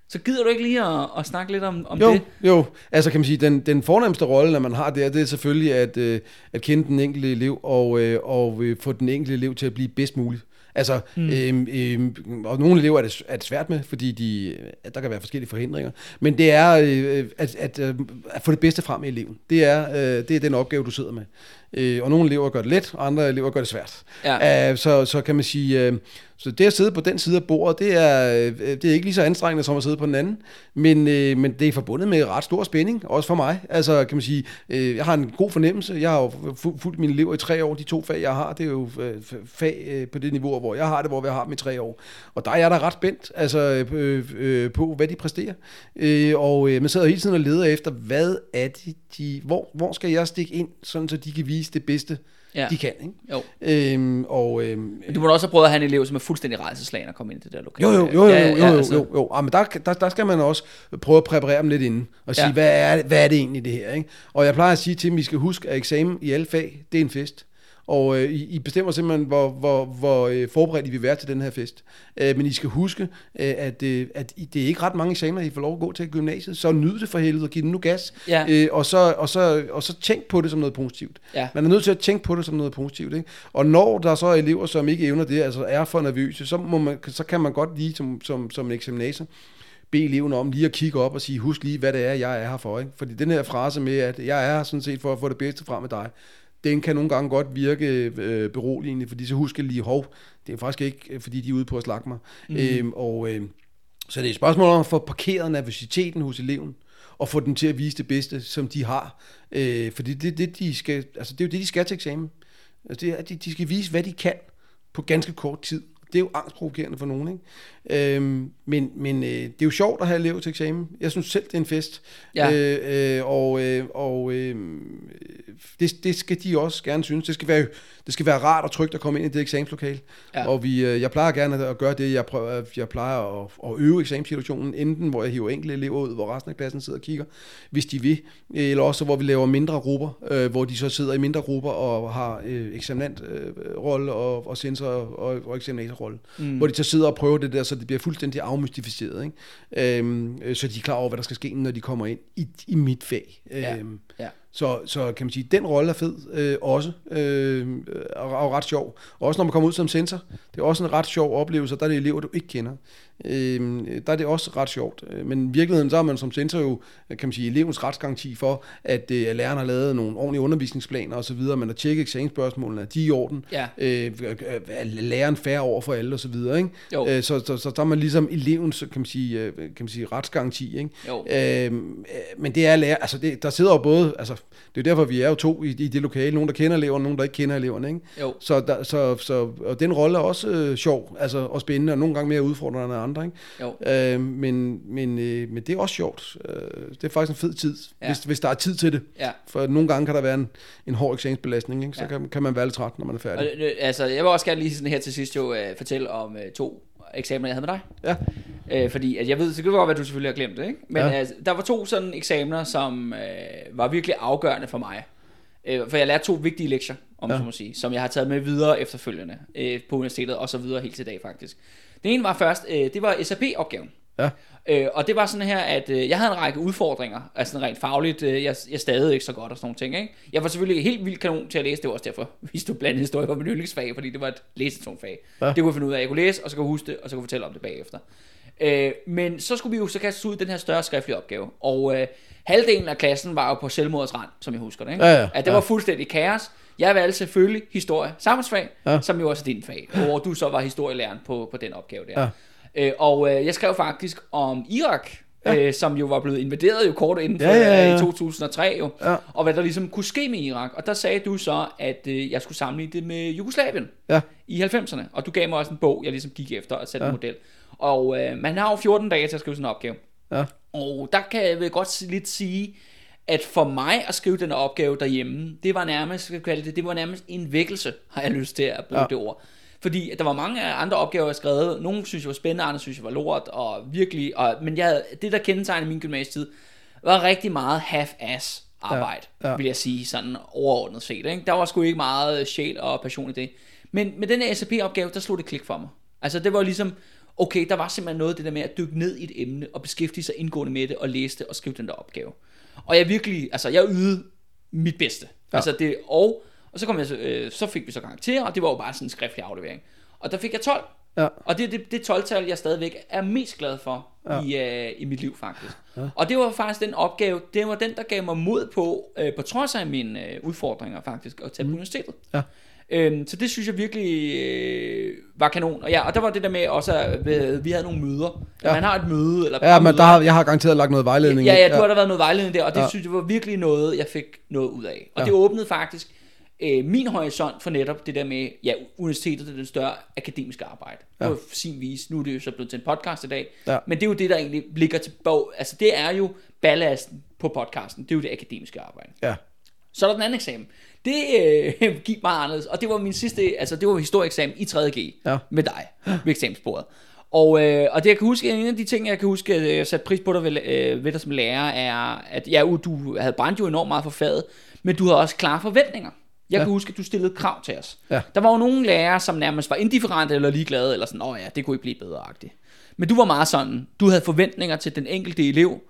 Så gider du ikke lige at, at snakke lidt om, om Jo, det? jo. Altså kan man sige, den, den fornemmeste rolle, når man har der, det er selvfølgelig at, øh, at kende den enkelte elev og, øh, og øh, få den enkelte elev til at blive bedst muligt. Altså, mm. øhm, øhm, og nogle elever er det, er det svært med, fordi de, at der kan være forskellige forhindringer. Men det er øh, at, at, øh, at få det bedste frem i eleven. Det er, øh, det er den opgave, du sidder med. Øh, og nogle elever gør det let, og andre elever gør det svært. Ja. Øh, så, så kan man sige, øh, så det at sidde på den side af bordet, det er, øh, det er ikke lige så anstrengende som at sidde på den anden, men, øh, men det er forbundet med ret stor spænding, også for mig. Altså kan man sige, øh, jeg har en god fornemmelse, jeg har jo fu- fulgt mine elever i tre år, de to fag, jeg har, det er jo øh, fag øh, på det niveau, hvor jeg har det, hvor jeg har dem i tre år. Og der er jeg da ret spændt altså, øh, øh, på, hvad de præsterer. Øh, og øh, man sidder hele tiden og leder efter, hvad er det, de, hvor, hvor skal jeg stikke ind, sådan så de kan vise det bedste, Ja. de kan. Ikke? Jo. Øhm, og, øhm, Men du må da også have prøvet at have en elev, som er fuldstændig rejseslagen og komme ind i det der lokale. jo, jo, jo, jo, Ja, jo, ja, jo, altså. jo, jo. Ah, men der, der, der skal man også prøve at præparere dem lidt inden, og sige, Ja. hvad, er det, hvad er det egentlig det her? Ikke? Og jeg plejer at sige til dem, I skal huske, at eksamen i alle fag, det er en fest. Og øh, I, bestemmer simpelthen, hvor, hvor, hvor øh, forberedt I vil være til den her fest. Øh, men I skal huske, øh, at, øh, at I, det er ikke ret mange eksamener, I får lov at gå til gymnasiet. Så nyd det for helvede og giv den nu gas. Ja. Øh, og, så, og, så, og så tænk på det som noget positivt. Ja. Man er nødt til at tænke på det som noget positivt. Ikke? Og når der så er elever, som ikke evner det, altså er for nervøse, så, må man, så kan man godt lige som, som, som en eksaminator bede eleverne om lige at kigge op og sige, husk lige, hvad det er, jeg er her for. Ikke? Fordi den her frase med, at jeg er her sådan set for at få det bedste frem med dig, den kan nogle gange godt virke øh, beroligende, fordi så husk lige, hov, det er faktisk ikke, øh, fordi de er ude på at slakke mig. Mm. Øhm, og, øh, så det er et spørgsmål om at få parkeret nervøsiteten hos eleven, og få dem til at vise det bedste, som de har. Øh, fordi det, det, de skal, altså det er jo det, de skal til eksamen. Altså det er, at de, de skal vise, hvad de kan på ganske kort tid. Det er jo angstprovokerende for nogen, ikke? Øhm, men men øh, det er jo sjovt at have elever til eksamen. Jeg synes selv, det er en fest. Ja. Øh, øh, og øh, og øh, det, det skal de også gerne synes. Det skal være, det skal være rart og trygt at komme ind i det eksamenslokale. Ja. Ja. Og vi, øh, jeg plejer gerne at gøre det, jeg, prøver, jeg plejer at, at øve eksamenssituationen, enten hvor jeg hiver enkelte elever ud, hvor resten af klassen sidder og kigger, hvis de vil, eller også hvor vi laver mindre grupper, øh, hvor de så sidder i mindre grupper og har øh, eksaminantrolle øh, og, og sensor og, og eksaminatorrolle, mm. hvor de så sidder og prøver det der, så det bliver fuldstændig afmystificeret, ikke? Øhm, øh, så de er klar over, hvad der skal ske, når de kommer ind i, i mit fag. Ja. Øhm, Ja. Så, så kan man sige, den rolle er fed øh, også, øh, og, og ret sjov. Også når man kommer ud som sensor, det er også en ret sjov oplevelse, der er det elever, du ikke kender. Øh, der er det også ret sjovt. Men i virkeligheden, så er man som sensor jo, kan man sige, elevens retsgaranti for, at øh, læreren har lavet nogle ordentlige undervisningsplaner osv., man har tjekket eksamensspørgsmålene, at de er i orden, Ja. øh, er læreren færre over for alle osv., ikke? Jo. Øh, så, så, så der er man ligesom elevens, kan man sige, øh, kan man sige retsgaranti, ikke? Jo. Øh, men det er lærer, altså det, der sidder jo både, altså det er derfor, vi er jo to i, i det lokale, nogen der kender eleverne, nogen der ikke kender eleverne, ikke? Jo. Så, der, så, så og den rolle er også øh, sjov, altså og spændende, og nogle gange mere udfordrende end andre, ikke? Jo. Øh, men, men, øh, men det er også sjovt. Øh, det er faktisk en fed tid, Ja. hvis, hvis der er tid til det. Ja. For nogle gange kan der være en, en hård eksamensbelastning, ikke? så Ja. kan, kan man være lidt træt, når man er Og, færdig. øh, altså, jeg vil også gerne lige sådan her til sidst jo øh, fortælle om øh, to eksamener, jeg havde med dig. Ja. Øh, fordi at jeg ved, så kan godt være, at du selvfølgelig har glemt det, ikke? Men ja. Altså, der var to sådan eksamener, som øh, var virkelig afgørende for mig. Øh, for jeg lærte to vigtige lektier, om ja. Så må sige, som jeg har taget med videre efterfølgende øh, på universitetet, og så videre helt til dag faktisk. Den ene var først, øh, det var SAP-opgaven. Ja. Øh, og det var sådan her, at øh, jeg havde en række udfordringer, altså rent fagligt, øh, jeg, jeg stadig ikke så godt og sådan nogle ting, ikke? Jeg var selvfølgelig helt vildt kanon til at læse, det var også derfor, vi stod blandet historie var min yndlingsfag, fordi det var et læsesonfag. Ja. Ja. Det kunne jeg finde ud af, jeg kunne læse, og så kunne jeg huske det, og så kunne jeg fortælle om det bagefter. Øh, men så skulle vi jo så kaste os ud i den her større skriftlige opgave, og øh, halvdelen af klassen var jo på selvmordets rand, som jeg husker det, ikke? Ja, ja, At det ja. var fuldstændig kaos. Jeg valgte selvfølgelig historie, samfundsfag, ja. Ja. som jo også er din fag, hvor du så var historielæreren på, på den opgave der. Ja. Øh, og øh, jeg skrev faktisk om Irak, ja. øh, som jo var blevet invaderet jo kort inden for Ja, ja, ja. i 2003 jo, Ja. og hvad der ligesom kunne ske med Irak. Og der sagde du så, at øh, jeg skulle sammenligne det med Jugoslavien Ja. i 90'erne. Og du gav mig også en bog, jeg ligesom gik efter og satte ja. En model. Og øh, man har jo 14 dage til at skrive sådan en opgave. Ja. Og der kan jeg vel godt lidt sige, at for mig at skrive den opgave derhjemme, det var nærmest, skal kalde det, det var nærmest en vækkelse, har jeg lyst til at bruge. Ja. det ord. Fordi der var mange andre opgaver, jeg skrevet. Nogle synes jeg var spændende, andre synes jeg var lort, og virkelig, og, men jeg, det der kendetegnede min gymnasietid, var rigtig meget half-ass arbejde, ja. Ja, vil jeg sige, sådan overordnet set. Ikke? Der var sgu ikke meget sjæl og passion i det. Men med den her SAP-opgave, der slog det klik for mig. Altså det var ligesom, okay, der var simpelthen noget det der med at dykke ned i et emne, og beskæftige sig indgående med det, og læse det, og skrive den der opgave. Og jeg virkelig, altså jeg ydede mit bedste. Ja. Altså det, og, og så, kom jeg, så, øh, så fik vi så karakterer, og det var jo bare sådan en skriftlig aflevering. Og der fik jeg 12. Ja. Og det er det, det 12-tal, jeg stadigvæk er mest glad for ja. i, øh, i mit liv faktisk. Ja. Og det var faktisk den opgave, det var den, der gav mig mod på, øh, på trods af mine øh, udfordringer faktisk, at tage på universitetet. Ja. Øhm, så det synes jeg virkelig øh, var kanon. Og, ja, og der var det der med også, at øh, vi havde nogle møder. Ja. Ja. Man har et møde, eller Ja, men møder. der har, jeg har garanteret lagt noget vejledning Ja, i. ja, du har der været noget vejledning der, og det ja. Ja. synes jeg var virkelig noget, jeg fik noget ud af. Og ja. Ja. det åbnede faktisk øh, min horisont for netop det der med, ja, universitetet er den større akademiske arbejde. Ja. På sin vis. Nu er det jo så blevet til en podcast i dag. Ja. Men det er jo det, der egentlig ligger til bag. Altså det er jo ballasten på podcasten. Det er jo det akademiske arbejde. Ja. Så er der den anden eksamen. Det øh, gik meget anderledes, og det var min sidste, altså det var historieeksamen i 3.G Ja. med dig ved eksamensbordet. Og, øh, og det jeg kan huske, en af de ting, jeg kan huske, at jeg satte pris på dig ved, øh, ved dig som lærer, er, at ja, du havde brændt jo enormt meget for faget, men du havde også klare forventninger. Jeg ja. Kan huske, at du stillede krav til os. Ja. Der var jo nogle lærere, som nærmest var indifferente eller ligeglade, eller sådan, åh ja, det kunne ikke blive bedre-agtigt. Men du var meget sådan, du havde forventninger til den enkelte elev,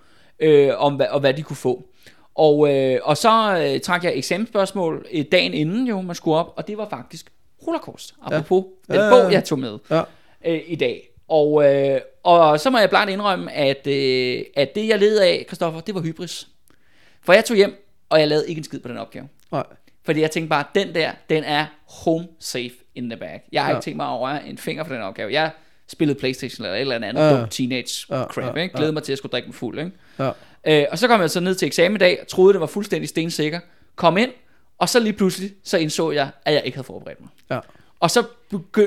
øh, om hvad, og hvad de kunne få. Og, øh, og så øh, trak jeg eksamensspørgsmål øh, dagen inden jo, man skulle op, og det var faktisk holocaust, apropos ja. den Ja, bog, jeg tog med Ja. øh, i dag. Og, øh, og så må jeg blankt indrømme, at, øh, at det jeg led af, Kristoffer, det var hybris. For jeg tog hjem, og jeg lavede ikke en skid på den opgave. Nej. Fordi jeg tænkte bare, den der, den er home safe in the bag. Jeg har Ja. ikke tænkt mig over en finger for den opgave. Jeg spillede Playstation eller et eller andet Ja. ja. teenage Ja, crap, ja, ikke? Glædede mig til at skulle drikke mig fuld, ikke? Ja. Øh, og så kom jeg så ned til eksamen i dag, troede det var fuldstændig stensikker, kom ind, og så lige pludselig, så indså jeg, at jeg ikke havde forberedt mig. Ja. Og så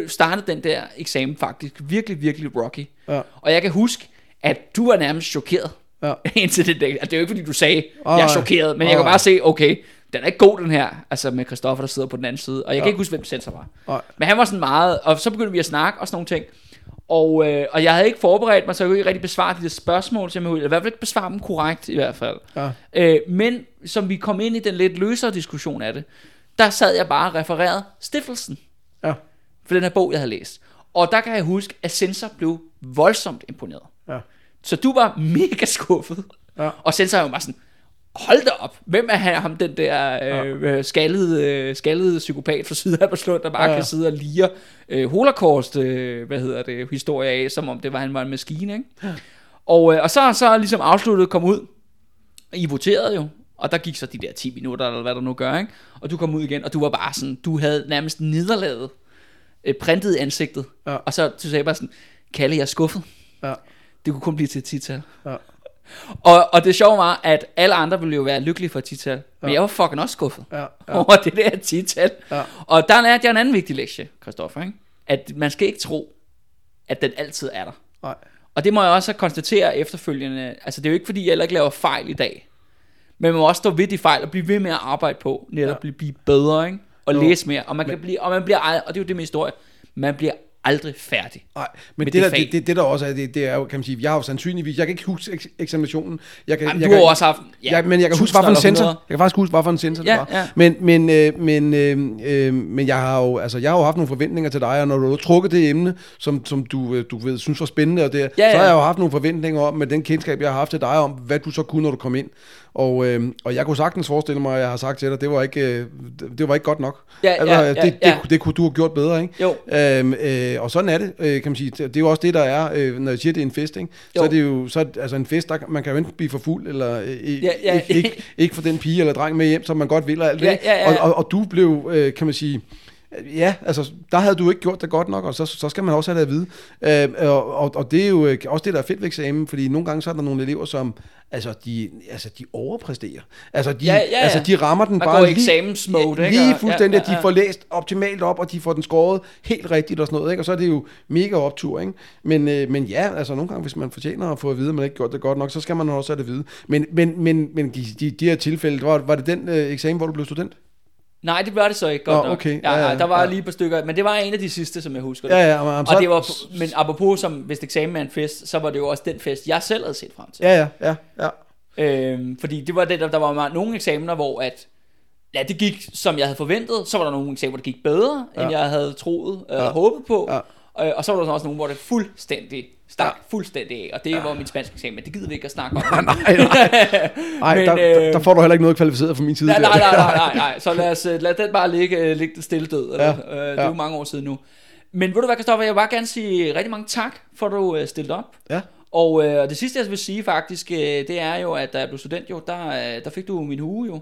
startede den der eksamen faktisk virkelig, virkelig rocky. Ja. Og jeg kan huske, at du var nærmest chokeret Ja. indtil det dag. Altså, det er jo ikke fordi, du sagde, Åh, jeg er chokeret, men jeg Åh, kan bare se, okay, den er ikke god den her, altså med Christoffer, der sidder på den anden side. Og jeg kan Ja. ikke huske, hvem sensor var. Nej. Men han var sådan meget, og så begyndte vi at snakke og sådan nogle ting. Og, øh, og jeg havde ikke forberedt mig, så jeg kunne ikke rigtig besvare de der spørgsmål, som jeg ville. I hvert fald ikke besvare dem korrekt, i hvert fald. Ja. Øh, men som vi kom ind i den lidt løsere diskussion af det, der sad jeg bare og refererede stiftelsen Ja. for den her bog, jeg havde læst. Og der kan jeg huske, at Sensor blev voldsomt imponeret. Ja. Så du var mega skuffet. Ja. Og Sensor var bare sådan, hold da op, hvem er han, ham den der øh, ja. skaldede, øh, skaldede psykopat fra Sydalberslund, der bare ja. Ja. kan sidde og lire øh, holocaust, øh, hvad hedder det, historie af, som om det var, han var en maskine, ikke? Ja. Og, øh, og så så ligesom afsluttet kom ud, I voterede jo, og der gik så de der 10 minutter, eller hvad der nu gør, ikke? Og du kom ud igen, og du var bare sådan, du havde nærmest nederlaget, øh, printet i ansigtet, Ja. og så du sagde bare sådan, Kalle, jeg er skuffet. Ja. Det kunne kun blive til et tital. Ja. Og, og det sjove var, at alle andre ville jo være lykkelige for tital, men Ja. jeg var fucking også skuffet Ja, ja. over det der tital. Ja. Og der lærte jeg en anden vigtig lektie, Christoffer, ikke? at man skal ikke tro, at den altid er der. Nej. Og det må jeg også konstatere efterfølgende. Altså det er jo ikke fordi, jeg heller ikke laver fejl i dag. Men man må også stå ved de fejl og blive ved med at arbejde på, netop Ja. ja. blive bedre, ikke? Og Jo. læse mere. Og man, kan blive, og man bliver, og det er jo det med historie, man bliver aldrig færdig. Nej, men det, det der, det, det, det der også er, det, det er jo, kan man sige, jeg har jo sandsynligvis, jeg kan ikke huske eks- eksaminationen. Jeg kan, Jamen, jeg du har kan, også haft... Ja, jeg, men jeg kan huske, hvad for en sensor. Jeg kan faktisk huske, hvad for en sensor Ja, det var. ja. Men, men, øh, men, øh, øh, men jeg har jo, altså, jeg har jo haft nogle forventninger til dig, og når du har trukket det emne, som, som du, øh, du ved, synes var spændende, og det, Ja, så har ja. jeg jo haft nogle forventninger om, med den kendskab, jeg har haft til dig, om hvad du så kunne, når du kom ind. Og, øh, og jeg kunne sagtens forestille mig, at jeg har sagt til dig, det var ikke, øh, det, var ikke godt nok. Ja, altså, ja, ja, det, det, ja. det, det kunne du have gjort bedre, ikke? Jo. Øhm, øh, og sådan er det, øh, kan man sige. Det er jo også det, der er, øh, når jeg siger, det er en fest, ikke? så Jo. er det jo så, altså en fest, der, man kan jo enten blive for fuld, eller øh, Ja, ja. Ikke, ikke, ikke få den pige eller dreng med hjem, som man godt vil, og alt det. Ja, ja, ja, ja. Og, og, og du blev, øh, kan man sige, Ja, altså, der havde du ikke gjort det godt nok, og så, så skal man også have det at vide. Øh, og, og, og det er jo øh, også det, der er fedt ved eksamen, fordi nogle gange så er der nogle elever, som altså, de, altså, de overpræsterer. Altså, de, Ja, ja, ja. altså, de rammer den Man bare lige, eksamensmode, ikke? lige Og- fuldstændig, ja, de ja, ja. får læst optimalt op, og de får den skåret helt rigtigt og sådan noget, ikke? og så er det jo mega optur. Ikke? Men, øh, men ja, altså nogle gange, hvis man fortjener at få at vide, at man ikke gjort det godt nok, så skal man også have det at vide. Men, men, men, men de, de, de her tilfælde, var, var det den øh, eksamen, hvor du blev student? Nej, det var det så ikke godt Nå, nok. okay. Ja, Ja, ja, ja, der var ja. lige et par stykker, men det var en af de sidste, som jeg husker det. Ja, ja, men, Og det var, men apropos som, hvis eksamen er en fest, så var det jo også den fest, jeg selv havde set frem til. Ja, ja, ja, ja. Øhm, fordi det var det, der, var nogle eksamener, hvor at, ja, det gik, som jeg havde forventet. Så var der nogle eksamener, hvor det gik bedre, ja. end jeg havde troet og Ja. ja. håbet på. Ja. Øh, og så var der så også nogle, hvor det fuldstændig stak ja. fuldstændig af. Og det var min spansk eksamen, det gider vi ikke at snakke om. nej, nej. Ej, Men, der, øh, der, får du heller ikke noget kvalificeret fra min side. Nej, nej, nej, nej, nej, nej. Så lad, os, øh, lad den bare ligge, øh, ligge stille død. Eller, Ja, øh, det er jo mange år siden nu. Men ved du hvad, Kristoffer, jeg vil bare gerne sige rigtig mange tak, for at du øh, stillede op. Ja. Og øh, det sidste, jeg vil sige faktisk, øh, det er jo, at da jeg blev student jo, der, øh, der fik du min hue jo.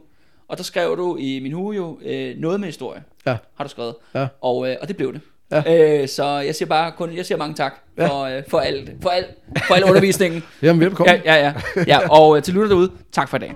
Og der skrev du i min hue jo øh, noget med historie, Ja. har du skrevet. Ja. Og, øh, og det blev det. Ja. Øh, så jeg siger bare kun, jeg siger mange tak Ja. for, øh, for, alt, for, alt, for al undervisningen. Jamen, velbekomme. ja, ja, ja, ja. Og øh, til lytter derude, tak for i dag.